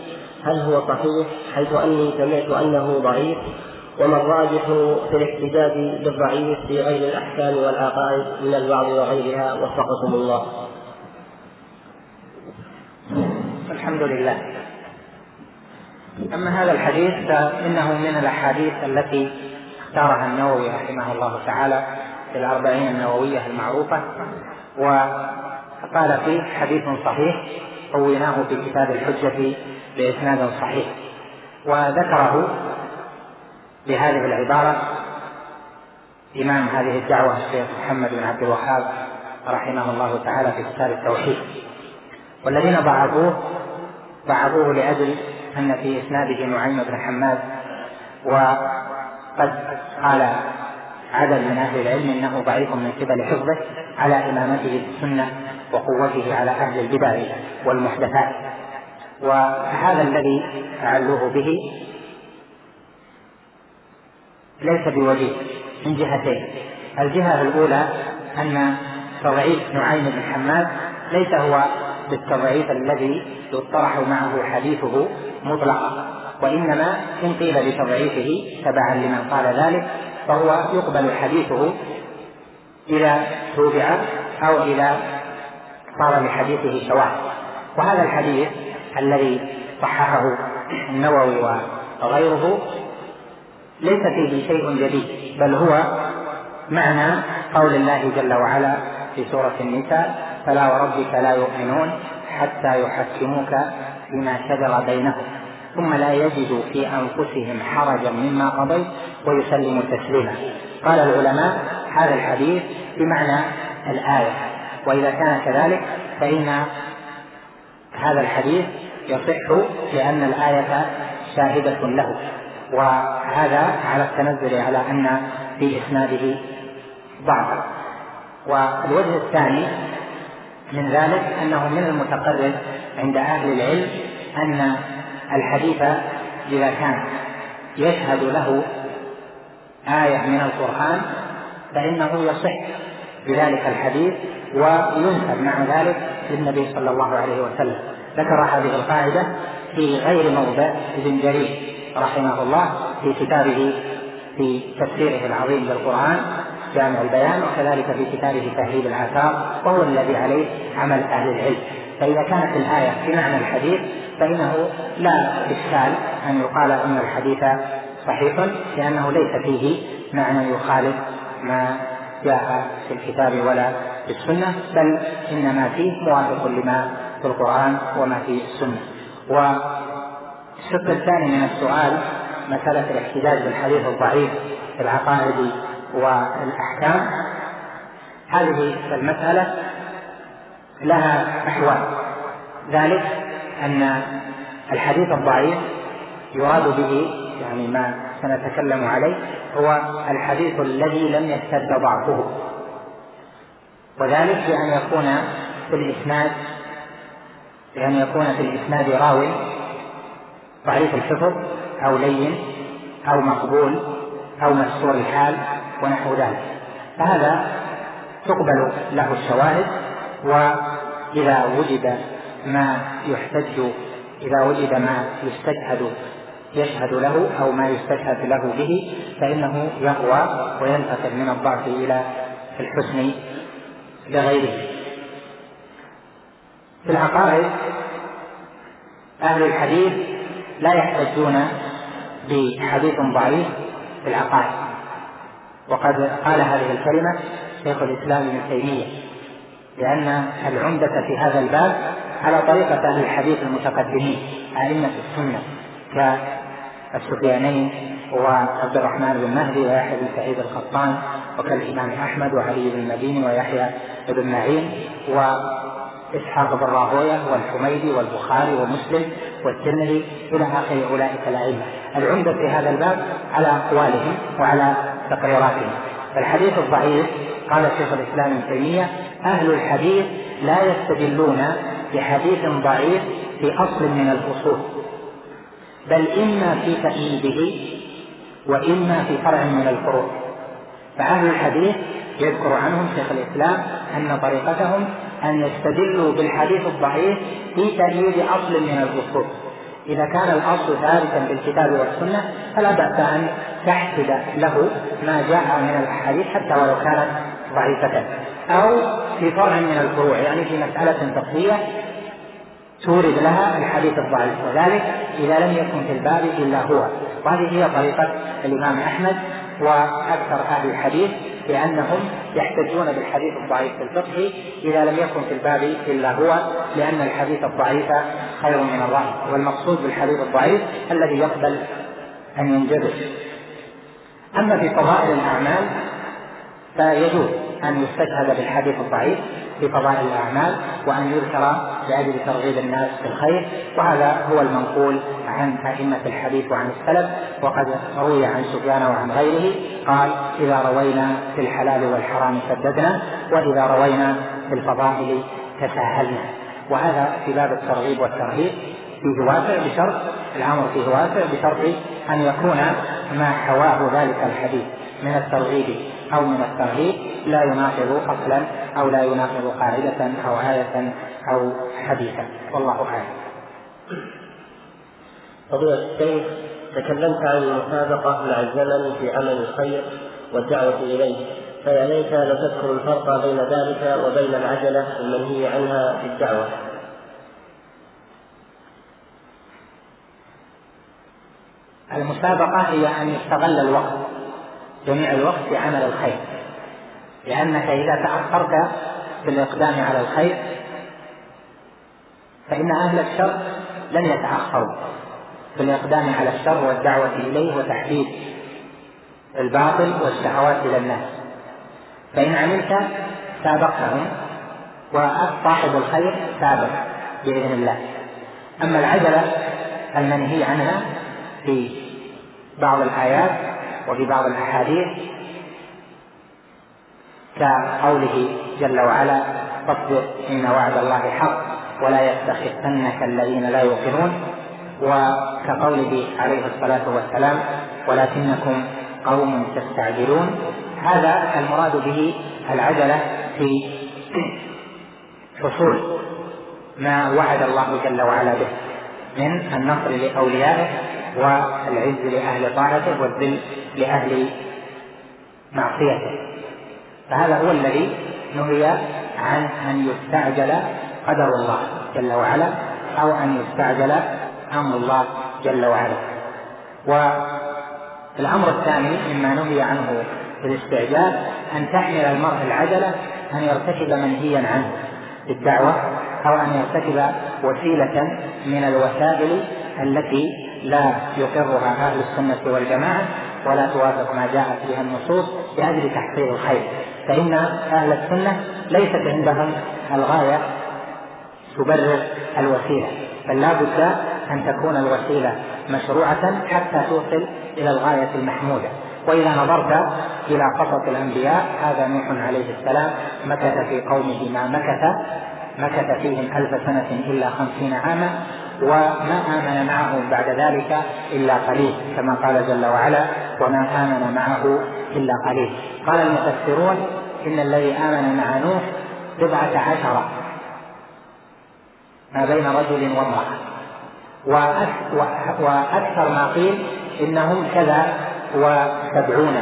S2: هل هو صحيح؟ حيث أني سمعت أنه ضعيف وما الراجح في الاحتجاج بالضعيف في غير الأحكام والعقائد من الوعظ وغيرها؟ وفقكم الله.
S1: الحمد لله. أما هذا الحديث فإنه من الأحاديث التي اختارها النووي رحمه الله تعالى. في الأربعين النووية المعروفة وقال فيه حديث صحيح قويناه في كتاب الحجة بإسناد صحيح. وذكره بهذه العبارة إمام هذه الدعوة الشيخ محمد بن عبد الوهاب رحمه الله تعالى في كتاب التوحيد. والذين ضعفوه ضعفوه لأجل أن في إسناده نعيم بن حماد وقد قال عدد من أهل العلم أنه ضعيف من قبل حفظه على إمامته في السنة وقوته على أهل البدع والمحدثات. وهذا الذي أعلوه به ليس بوجيه من جهتين. الجهة الأولى أن تضعيف نعيم بن حماد ليس هو بالتضعيف الذي يطرح معه حديثه مطلقا وإنما إن قيل بتضعيفه تبعا لمن قال ذلك فهو يقبل حديثه إذا توبع أو إذا صار لحديثه شواهد. وهذا الحديث الذي صححه النووي وغيره ليس فيه شيء جديد بل هو معنى قول الله جل وعلا في سورة النساء فلا وربك لا يؤمنون حتى يحكموك فيما شجر بينهم. ثم لا يجدوا في أنفسهم حرجا مما قضيت ويسلموا تسليما. قال العلماء هذا الحديث بمعنى الآية. وإذا كان كذلك فإن هذا الحديث يصح لأن الآية شاهدة له. وهذا على التنزل على أن في إسناده ضعفا والوجه الثاني من ذلك أنه من المتقرر عند أهل العلم أن الحديث إذا كان يشهد له آية من القرآن فإنه يصح بذلك الحديث وينسب مع ذلك للنبي صلى الله عليه وسلم. ذكر هذه القاعدة في غير موضع ابن جرير رحمه الله في كتابه في تفسيره العظيم للقرآن جامع البيان وكذلك في كتابه تهذيب الآثار وهو الذي عليه عمل أهل العلم. فإذا كانت الآية في معنى الحديث فإنه لا إشكال أن يقال أن الحديث صحيح لأنه ليس فيه معنى يخالف ما جاء في الكتاب ولا في السنة بل إنما فيه موافق لما في القرآن وما في السنة. والشق الثاني من السؤال مسألة الاحتجاج بالحديث الضعيف في العقائد والأحكام. هذه المسألة لها أحوال. ذلك أن الحديث الضعيف يراد به يعني ما سنتكلم عليه هو الحديث الذي لم يشتد ضعفه. وذلك بأن يكون في الإسناد بأن يكون في الإسناد راو ضعيف الحفظ أو لين أو مقبول أو مستور الحال ونحو ذلك. فهذا تقبل له الشواهد وإذا وجد ما يحتج إذا وجد ما يستشهد يشهد له أو ما يستشهد له به فإنه يقوى وينتقل من الضعف إلى الحسن لغيره. في العقائد أهل الحديث لا يحتجون بحديث ضعيف في العقائد. وقد قال هذه الكلمة شيخ الإسلام ابن تيمية. لأن العمدة في هذا الباب على طريقة أهل الحديث المتقدمين أئمة السنة السفيانين وعبد الرحمن بن مهدي ويحيى بن سعيد القطان وكالإمام أحمد وعلي بن المديني ويحيى بن معين وإسحاق بن راهوية والحميدي والبخاري ومسلم والترمذي إلى آخر أولئك الأئمة. العمدة في هذا الباب على أقوالهم وعلى تقريراتهم. الحديث الضعيف قال شيخ الإسلام ابن تيمية أهل الحديث لا يستدلون بحديث ضعيف في أصل من الأصول بل إما في تأييده وإما في فرع من الفروع. فأهل الحديث يذكر عنهم شيخ الإسلام أن طريقتهم أن يستدلوا بالحديث الضعيف في تأييد أصل من الأصول. إذا كان الأصل ثابتا بالكتاب والسنة فلا بأس أن تحسد له ما جاء من الأحاديث حتى ولو كانت ضعيفة. أو في فرع من الفروع يعني في مسألة فقهية تورد لها الحديث الضعيف. وذلك إذا لم يكن في الباب إلا هو. وهذه هي طريقة الإمام أحمد وأكثر أهل الحديث لأنهم يحتجون بالحديث الضعيف في الفقه إذا لم يكن في الباب إلا هو لأن الحديث الضعيف خير من الرأي والمقصود بالحديث الضعيف الذي يقبل أن ينجبر أما في فضائل الأعمال فيجوز. أن يستشهد بالحديث الضعيف في فضائل الأعمال وأن يذكر لأجل ترغيب الناس في الخير وهذا هو المنقول عن أئمة الحديث وعن السلف وقد روي عن سفيان وعن غيره قال إذا روينا في الحلال والحرام سددنا وإذا روينا في الفضائل تساهلنا. وهذا في باب الترغيب والترهيب. فيه واسع بشرط الأمر فيه واسع بشرط أن يكون ما حواه ذلك الحديث من الترغيب أو من الترهيب لا يناقض أصلا أو لا يناقض قاعدة أو آية أو حديثا والله أعلم.
S2: فضيلة الشيخ تكلمت عن المسابقة مع الزمن في عمل الخير والدعوة إليه فيا ليت لو تذكر الفرق بين ذلك وبين العجلة المنهي عنها في الدعوة.
S1: المسابقة هي أن يستغل الوقت جميع الوقت في عمل الخير. لأنك إذا تأخرت في الإقدام على الخير فإن أهل الشر لن يتأخروا في الإقدام على الشر والدعوة إليه وتحديد الباطل والشهوات إلى الناس. فإن عملت سابقتهم وصاحب الخير سابق بإذن الله. أما العجلة المنهي عنها في بعض الآيات وفي بعض الأحاديث كقوله جل وعلا فاصبر إن وعد الله حق ولا يستخفنك الذين لا يوقنون. وكقوله عليه الصلاة والسلام ولكنكم قوم تستعجلون. هذا المراد به العجلة في حصول ما وعد الله جل وعلا به من النصر لأوليائه والعز لأهل طاعته والذل لأهل معصيته. فهذا هو الذي نهي عن أن يستعجل قدر الله جل وعلا أو أن يستعجل أمر الله جل وعلا. والأمر الثاني مما نهي عنه في الاستعجال أن تحمل المرء العجلة أن يرتكب منهيا عنه في الدعوة أو أن يرتكب وسيلة من الوسائل التي لا يقرها أهل السنة والجماعة ولا توافق ما جاءت بها النصوص لأجل تحصيل الخير. فإن أهل السنة ليست عندهم الغاية تبرر الوسيلة بل لا بد أن تكون الوسيلة مشروعة حتى توصل إلى الغاية المحمودة. وإذا نظرت إلى قصص الأنبياء هذا نوح عليه السلام مكث في قومه ما مكث مكث فيهم ألف سنة إلا خمسين عاما وما آمن معه بعد ذلك إلا قليل كما قال جل وعلا وما آمن معه إلا قليل. قال المفسرون إن الذي آمن مع نوح بضعة عشر ما بين رجل وامرأة. وأكثر ما قيل إنهم كذا وسبعون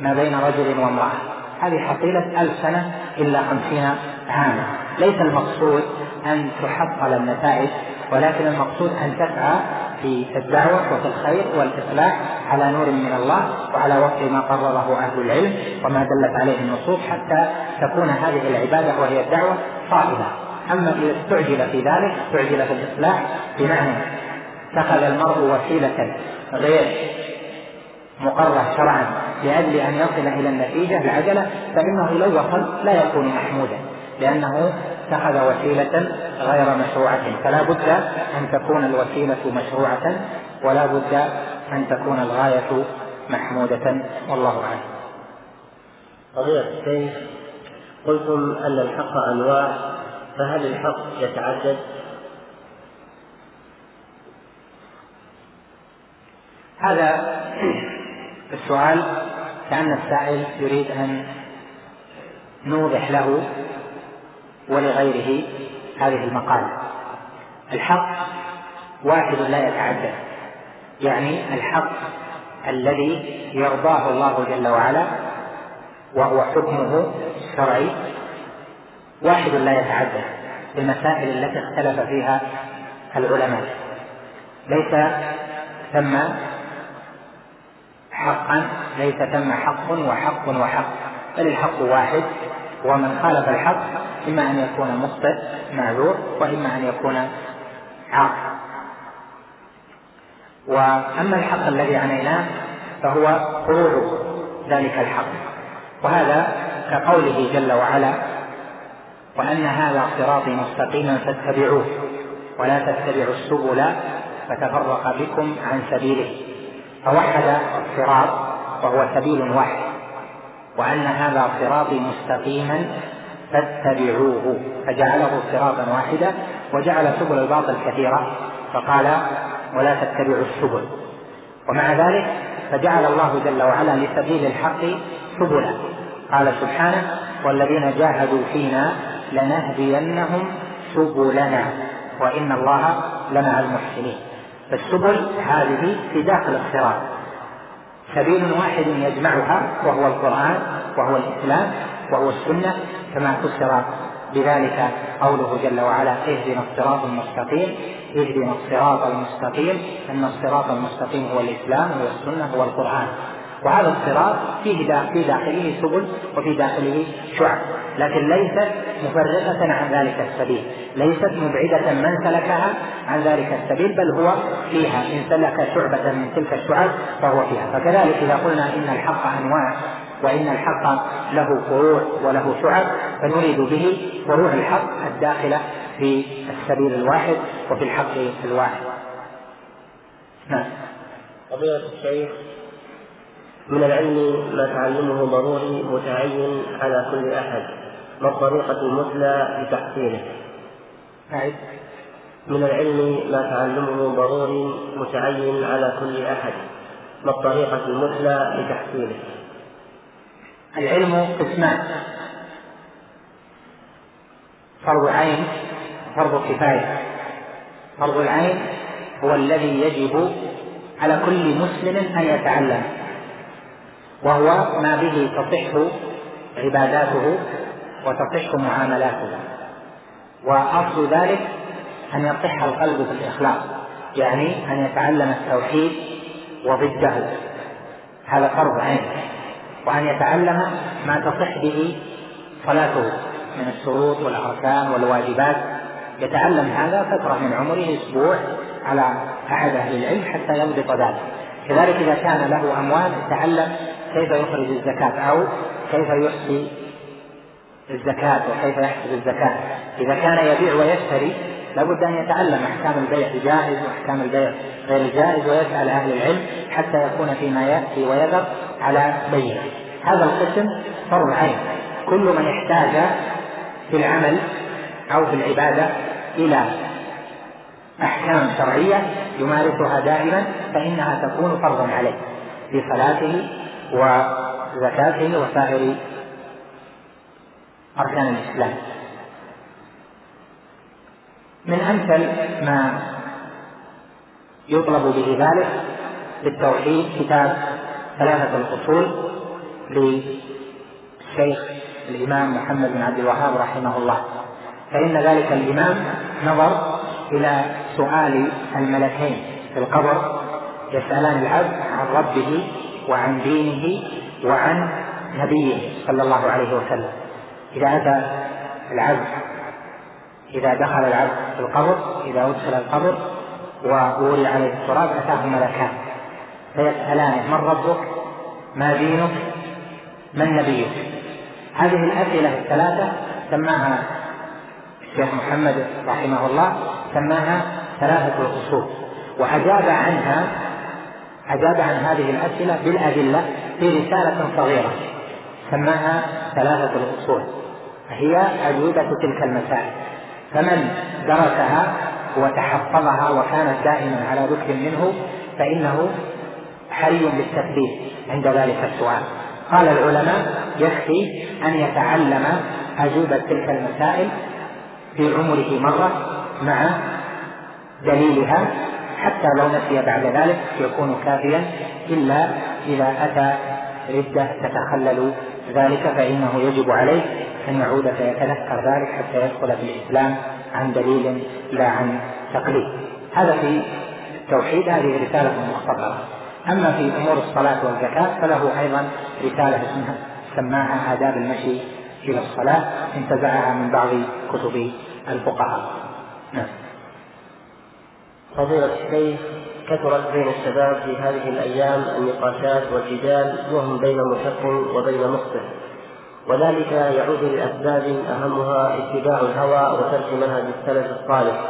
S1: ما بين رجل وامرأة. هذه حصيلة ألف سنة إلا خمسين عاما. ليس المقصود أن تحصل النتائج ولكن المقصود أن تسعى في الدعوة وفي الخير والإصلاح على نور من الله وعلى وفق ما قرره أهل العلم وما دلت عليه النصوص حتى تكون هذه العبادة وهي الدعوة صائبة أما إذا استعجل في ذلك استعجل في الإصلاح بمعنى اتخذ المرء وسيلة غير مقرة شرعا لأجل أن يصل إلى النتيجة العجلة فإنه لو وصل لا يكون محمودا لأنه اتخذ وسيلة غير مشروعة فلا بد أن تكون الوسيلة مشروعة ولا بد أن تكون الغاية محمودة والله أعلم.
S2: فضيلة الشيخ قلتم أن الحق أنواع فهل الحق يتعدد؟
S1: هذا السؤال كأن السائل يريد أن نوضح له ولغيره هذه المقالة الحق واحد لا يتعدد يعني الحق الذي يرضاه الله جل وعلا وهو حكمه الشرعي واحد لا يتعدد المسائل التي اختلف فيها العلماء. ليس ثم حقا ليس ثم حق وحق وحق بل الحق واحد ومن خالف الحق إما أن يكون مخطئ معذور وإما أن يكون عاق وأما الحق الذي عنيناه فهو خروج ذلك الحق. وهذا كقوله جل وعلا وأن هذا صراطي مستقيما فاتبعوه ولا تتبعوا السبل فتفرق بكم عن سبيله. فوحد الصراط وهو سبيل واحد. وأن هذا صراطي مستقيما فاتبعوه. فجعله صراطا واحدا وجعل سبل الباطل كثيرة فقال ولا تتبعوا السبل. ومع ذلك فجعل الله جل وعلا لسبيل الحق سبلا. قال سبحانه والذين جاهدوا فينا لنهدينهم سبلنا وإن الله لمع المحسنين. فالسبل هذه في داخل الصراط. سبيل واحد يجمعها وهو القرآن وهو الإسلام وهو السنة كما فسر بذلك قوله جل وعلا اهدنا الصراط المستقيم اهدنا الصراط المستقيم إن الصراط المستقيم هو الإسلام هو القرآن. وهذا الصراط فيه في داخله سبل وفي داخله شعب. لكن ليست مفرقة عن ذلك السبيل. ليست مبعدة من سلكها عن ذلك السبيل بل هو فيها. إن سلك شعبة من تلك الشعب فهو فيها. فكذلك إذا قلنا إن الحق أنواع وإن الحق له فروع وله شعب فنريد به فروع الحق الداخلة في السبيل الواحد وفي الحق الواحد.
S2: نعم. قضية الشيخ من العلم ما تعلمه ضروري متعين على كل أحد ما الطريقة المثلى لتحصيله؟
S1: أعد
S2: من العلم ما تعلمه ضروري متعين على كل أحد ما الطريقة المثلى لتحصيله؟
S1: العلم قسمان فرض عين فرض كفاية فرض العين هو الذي يجب على كل مسلم أن يتعلم وهو ما به تصح عباداته وتصح معاملاته. وأصل ذلك أن يصح القلب في الإخلاص يعني أن يتعلم التوحيد وضده. هذا فرض عين. وأن يتعلم ما تصح به صلاته من الشروط والأركان والواجبات. يتعلم هذا فترة من عمره أسبوع على أحد أهل العلم حتى يضبط ذلك. كذلك إذا كان له أموال يتعلم كيف يخرج الزكاة أو كيف يحصي الزكاة وكيف يحسب الزكاة؟ إذا كان يبيع ويشتري لابد أن يتعلم أحكام البيع الجائز وأحكام البيع غير الجائز ويسأل أهل العلم حتى يكون فيما يأتي ويذر على بينة. هذا القسم فرض عين. كل من احتاج في العمل أو في العبادة إلى أحكام شرعية يمارسها دائما فإنها تكون فرضا عليه في صلاته وزكاته وسائر أركان الإسلام. من أمثل ما يطلب به ذلك بالتوحيد كتاب ثلاثة الأصول للشيخ الإمام محمد بن عبد الوهاب رحمه الله. فإن ذلك الإمام نظر إلى سؤال الملكين في القبر يسألان العبد عن ربه وعن دينه وعن نبيه صلى الله عليه وسلم. إذا أتى العبد إذا دخل العبد في القبر إذا أدخل القبر ووري عليه التراب أتاه ملكان. فيسألانه من ربك؟ ما دينك؟ من نبيك؟ هذه الأسئلة الثلاثة سماها الشيخ محمد رحمه الله سماها ثلاثة الأصول. وأجاب عنها أجاب عن هذه الأسئلة بالأدلة في رسالة صغيرة سماها ثلاثة الأصول. هي أجوبة تلك المسائل. فمن درسها وتحفظها وكانت دائما على ذكر منه فإنه حري بالتثبيت عند ذلك السؤال. قال العلماء يكفي أن يتعلم أجوبة تلك المسائل في عمره مرة مع دليلها حتى لو نسي بعد ذلك يكون كافيا إلا إذا أتى ردة تتخلل ذلك فإنه يجب عليه أن يعود فيتذكر ذلك حتى يدخل في الإسلام عن دليل لا عن تقليد. هذا في التوحيد هذه رسالة مختصرة. أما في أمور الصلاة والزكاة فله أيضا رسالة اسمها سماها آداب المشي إلى الصلاة انتزعها من بعض كتب الفقهاء. نعم.
S2: فضيلة الشيخ كثرت بين الشباب في هذه الأيام النقاشات والجدال وهم بين محق وبين مخطئ وذلك يعود لأسباب أهمها اتباع الهوى وترك منهج السلف الصالح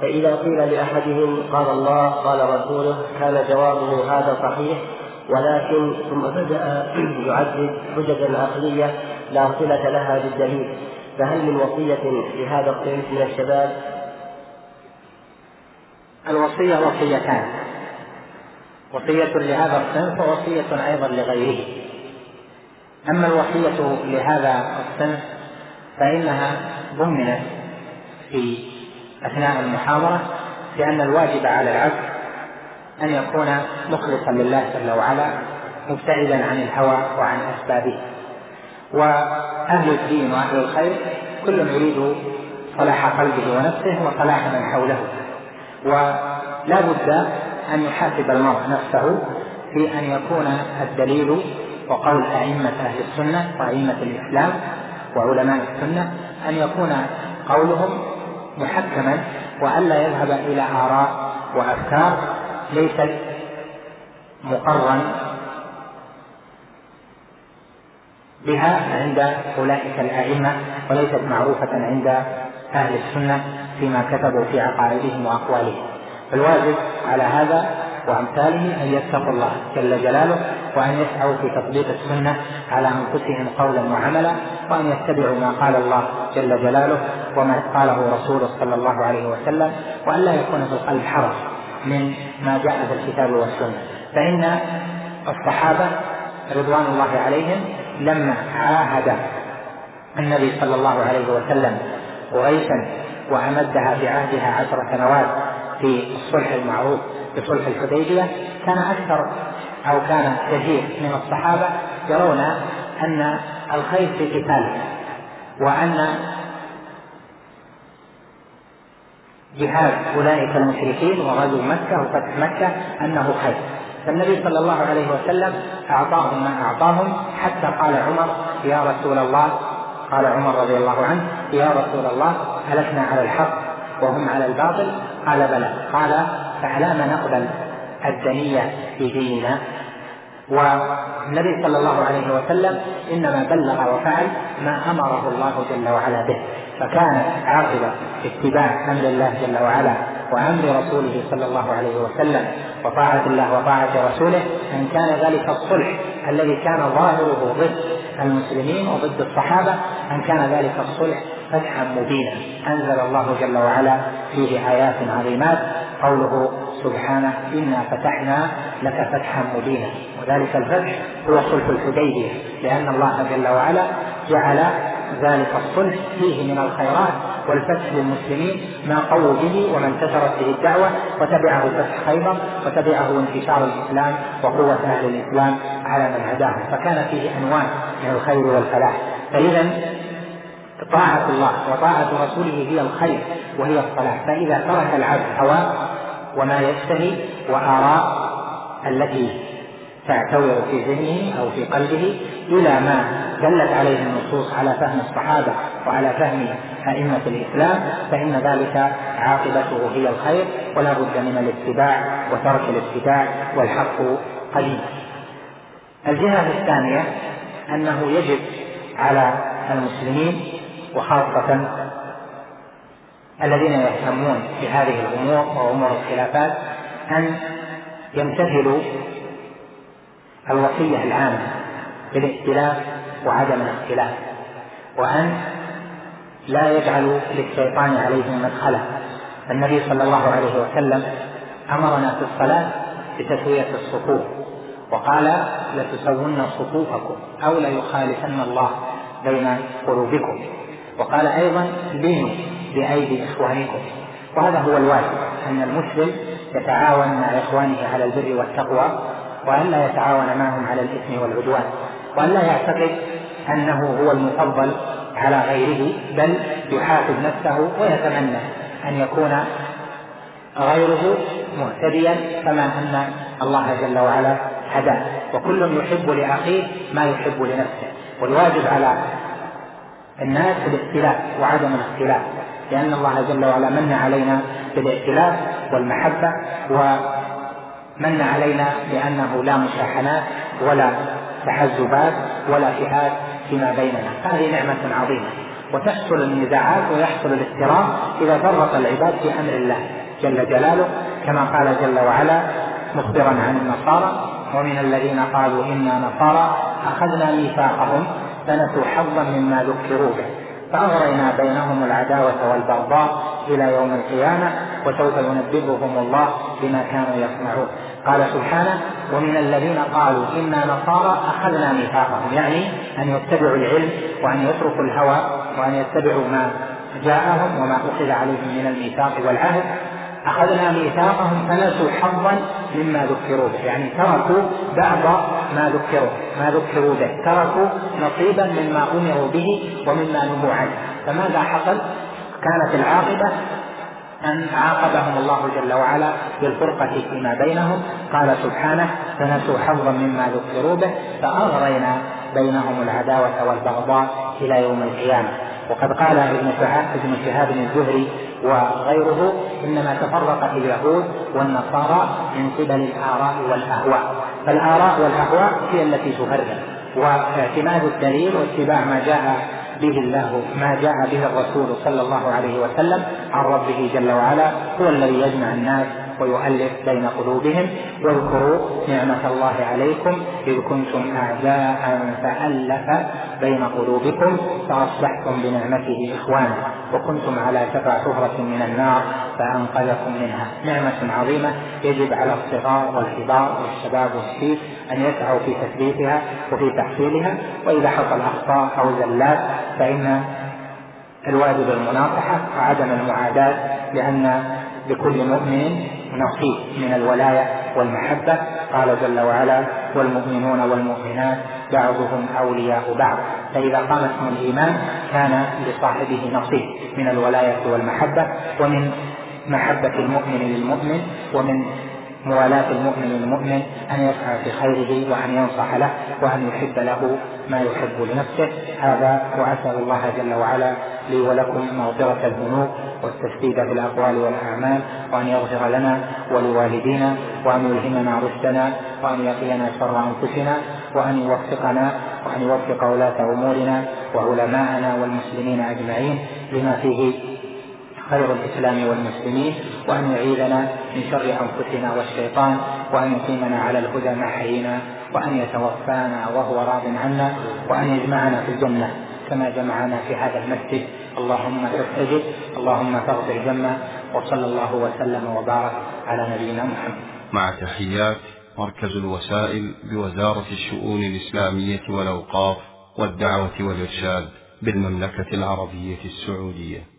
S2: فإذا قيل لأحدهم قال الله قال رسوله كان جوابه هذا صحيح ولكن ثم بدأ يعدد حججا عقلية لا صلة لها بالدليل فهل من وصية لهذا الصنف من الشباب؟
S1: الوصية وصيتان. وصية لهذا الصنف ووصية أيضا لغيره. أما الوصية لهذا الصنف فإنها ضمنت في أثناء المحاضرة لأن الواجب على العبد أن يكون مخلصا لله جل وعلا مبتعدا عن الهوى وعن أسبابه. وأهل الدين وأهل الخير كل يريد صلاح قلبه ونفسه وصلاح من حوله. ولا بد أن يحاسب المرء نفسه في أن يكون الدليل وقول أئمة أهل السنة وأئمة الإسلام وعلماء السنة أن يكون قولهم محكما وألا يذهب إلى آراء وأفكار ليست مقرا بها عند أولئك الأئمة وليست معروفة عند أهل السنة فيما كتبوا في عقائدهم وأقوالهم. فالواجب على هذا وأمثاله أن يتقوا الله جل جلاله وأن يسعوا في تطبيق السنة على أنفسهم قولا وعملا وأن يتبعوا ما قال الله جل جلاله وما قاله رسوله صلى الله عليه وسلم وأن لا يكون في القلب حرج من ما جاء في الكتاب والسنة. فإن الصحابة رضوان الله عليهم لما عاهد النبي صلى الله عليه وسلم قريشا وأمدها في عهدها عشر سنوات في الصلح المعروف بصلح الحديبية. كان أكثر أو كان كثير من الصحابة يرون أن الخير في قتاله وأن جهاد أولئك المشركين وغزو مكة وفتح مكة أنه خير. فالنبي صلى الله عليه وسلم أعطاهم ما أعطاهم حتى قال عمر يا رسول الله قال عمر رضي الله عنه يا رسول الله هلكنا على الحق وهم على الباطل. قال بلى. قال فعلام نقبل الدنية في ديننا. والنبي صلى الله عليه وسلم إنما بلغ وفعل ما أمره الله جل وعلا به فكانت عاقبة اتباع أمر الله جل وعلا وأمر رسوله صلى الله عليه وسلم وطاعة الله وطاعة رسوله إن كان ذلك الصلح الذي كان ظاهره ضد. المسلمين وضد الصحابة أن كان ذلك الصلح فتحا مبينا. أنزل الله جل وعلا فيه آيات عظيمات. قوله سبحانه إنا فتحنا لك فتحا مبينا. وذلك الفتح هو صلح الحديبية لأن الله جل وعلا جعل ذلك الصلح فيه من الخيرات والفتح للمسلمين ما قووا به وما انتشرت به الدعوة وتبعه فتح خيبر وتبعه انتشار الإسلام وقوة أهل الإسلام على من هداهم. فكان فيه أنواع من الخير والفلاح. فإذا طاعة الله وطاعة رسوله هي الخير وهي الصلاح. فإذا ترك العبد هواه وما يشتهي وآراء التي تعتور في ذهنه أو في قلبه إلى ما دلت عليه النصوص على فهم الصحابة وعلى فهم أئمة الإسلام فإن ذلك عاقبته هي الخير ولا بد من الاتباع وترك الابتداع والحق قليل. الجهة الثانية أنه يجب على المسلمين وخاصة الذين يهتمون بهذه الأمور وأمور الخلافات أن يمتثلوا الوصية العامة بالائتلاف وعدم الاختلاف. وأن لا يجعلوا للشيطان عليهم مدخلا. النبي صلى الله عليه وسلم أمرنا في الصلاة بتسوية الصفوف وقال لتسون صفوفكم أو ليخالفن الله بين قلوبكم. وقال أيضا لينوا بأيدي إخوانكم. وهذا هو الواجب أن المسلم يتعاون مع إخوانه على البر والتقوى وأن لا يتعاون معهم على الإثم والعدوان وأن لا يعتقد أنه هو المفضل على غيره بل يحاسب نفسه ويتمنى أن يكون غيره مهتديا كما أن الله جل وعلا هداه وكل يحب لأخيه ما يحب لنفسه. والواجب على الناس الائتلاف وعدم الاختلاف لأن الله جل وعلا من علينا بالائتلاف والمحبة ومن علينا بأنه لا مشاحنات ولا تحزبات ولا فئات فيما بيننا. هذه نعمة عظيمة. وتحصل النزاعات ويحصل الاضطراب إذا فرط العباد في أمر الله. جل جلاله كما قال جل وعلا مخبرا عن النصارى ومن الذين قالوا إنا نصارى أخذنا ميثاقهم فنسوا حظا مما ذكروا به. فأغرينا بينهم العداوة والبغضاء إلى يوم القيامة وسوف ينبئهم الله بما كانوا يصنعون. قال سبحانه ومن الذين قالوا إنا نصارى أخذنا ميثاقهم يعني أن يتبعوا العلم وأن يتركوا الهوى وأن يتبعوا ما جاءهم وما أخذ عليهم من الميثاق والعهد أخذنا ميثاقهم فنسوا حظا مما ذكروا به يعني تركوا بعض ما ذكروا ما ذكروا به تركوا نصيبا مما أمروا به ومما نهوا عنه فماذا حصل؟ كانت العاقبة أن عاقبهم الله جل وعلا بالفرقة فيما بينهم. قال سبحانه فنسوا حظا مما ذكروا به فأغرينا بينهم العداوة والبغضاء إلى يوم القيامة. وقد قال ابن ابن شهاب الزهري وغيره إنما تفرقت اليهود والنصارى من قبل الآراء والأهواء. فالآراء والأهواء هي التي تفرق واعتماد الدليل واتباع ما جاء به الله ما جاء به الرسول صلى الله عليه وسلم عن ربه جل وعلا هو الذي يجمع الناس ويؤلف بين قلوبهم واذكروا نعمة الله عليكم إذ كنتم أعداء فألف بين قلوبكم فأصبحتم بنعمته إخوانا. وكنتم على شفا حفرة من النار فأنقذكم منها. نعمة عظيمة يجب على الصغار والكبار والشباب والشيخ أن يسعوا في تثبيتها وفي تحصيلها وإذا حصل أخطاء أو زلات فإن الواجب المناصحة وعدم المعاداة لأن لكل مؤمن نصيب من الولاية والمحبة قال جل وعلا والمؤمنون والمؤمنات بعضهم أولياء بعض. فإذا قام اسم الإيمان كان لصاحبه نصيب من الولاية والمحبة ومن محبة المؤمن للمؤمن ومن موالاة المؤمن للمؤمن أن يسعى في خيره وأن ينصح له وأن يحب له ما يحب لنفسه. هذا وأسأل الله جل وعلا لي ولكم مغفرة الذنوب والتسديد في الأقوال والأعمال وأن يغفر لنا ولوالدينا وأن يلهمنا رشدنا وأن يقينا شر أنفسنا وأن يوفقنا وأن يوفق ولاة أمورنا وعلماءنا والمسلمين أجمعين لما فيه خير الإسلام والمسلمين وأن يعيذنا من شر أنفسنا والشيطان وأن يقيمنا على الهدى ما حيينا وأن يتوفانا وهو راض عنا وأن يجمعنا في الجنة كما جمعنا في هذا المسجد. اللهم استجب اللهم فاغفر ذنبا وصلى الله وسلم وبارك على نبينا محمد.
S3: مع تحيات مركز الوسائل بوزارة الشؤون الإسلامية والأوقاف والدعوة والإرشاد بالمملكة العربية السعودية.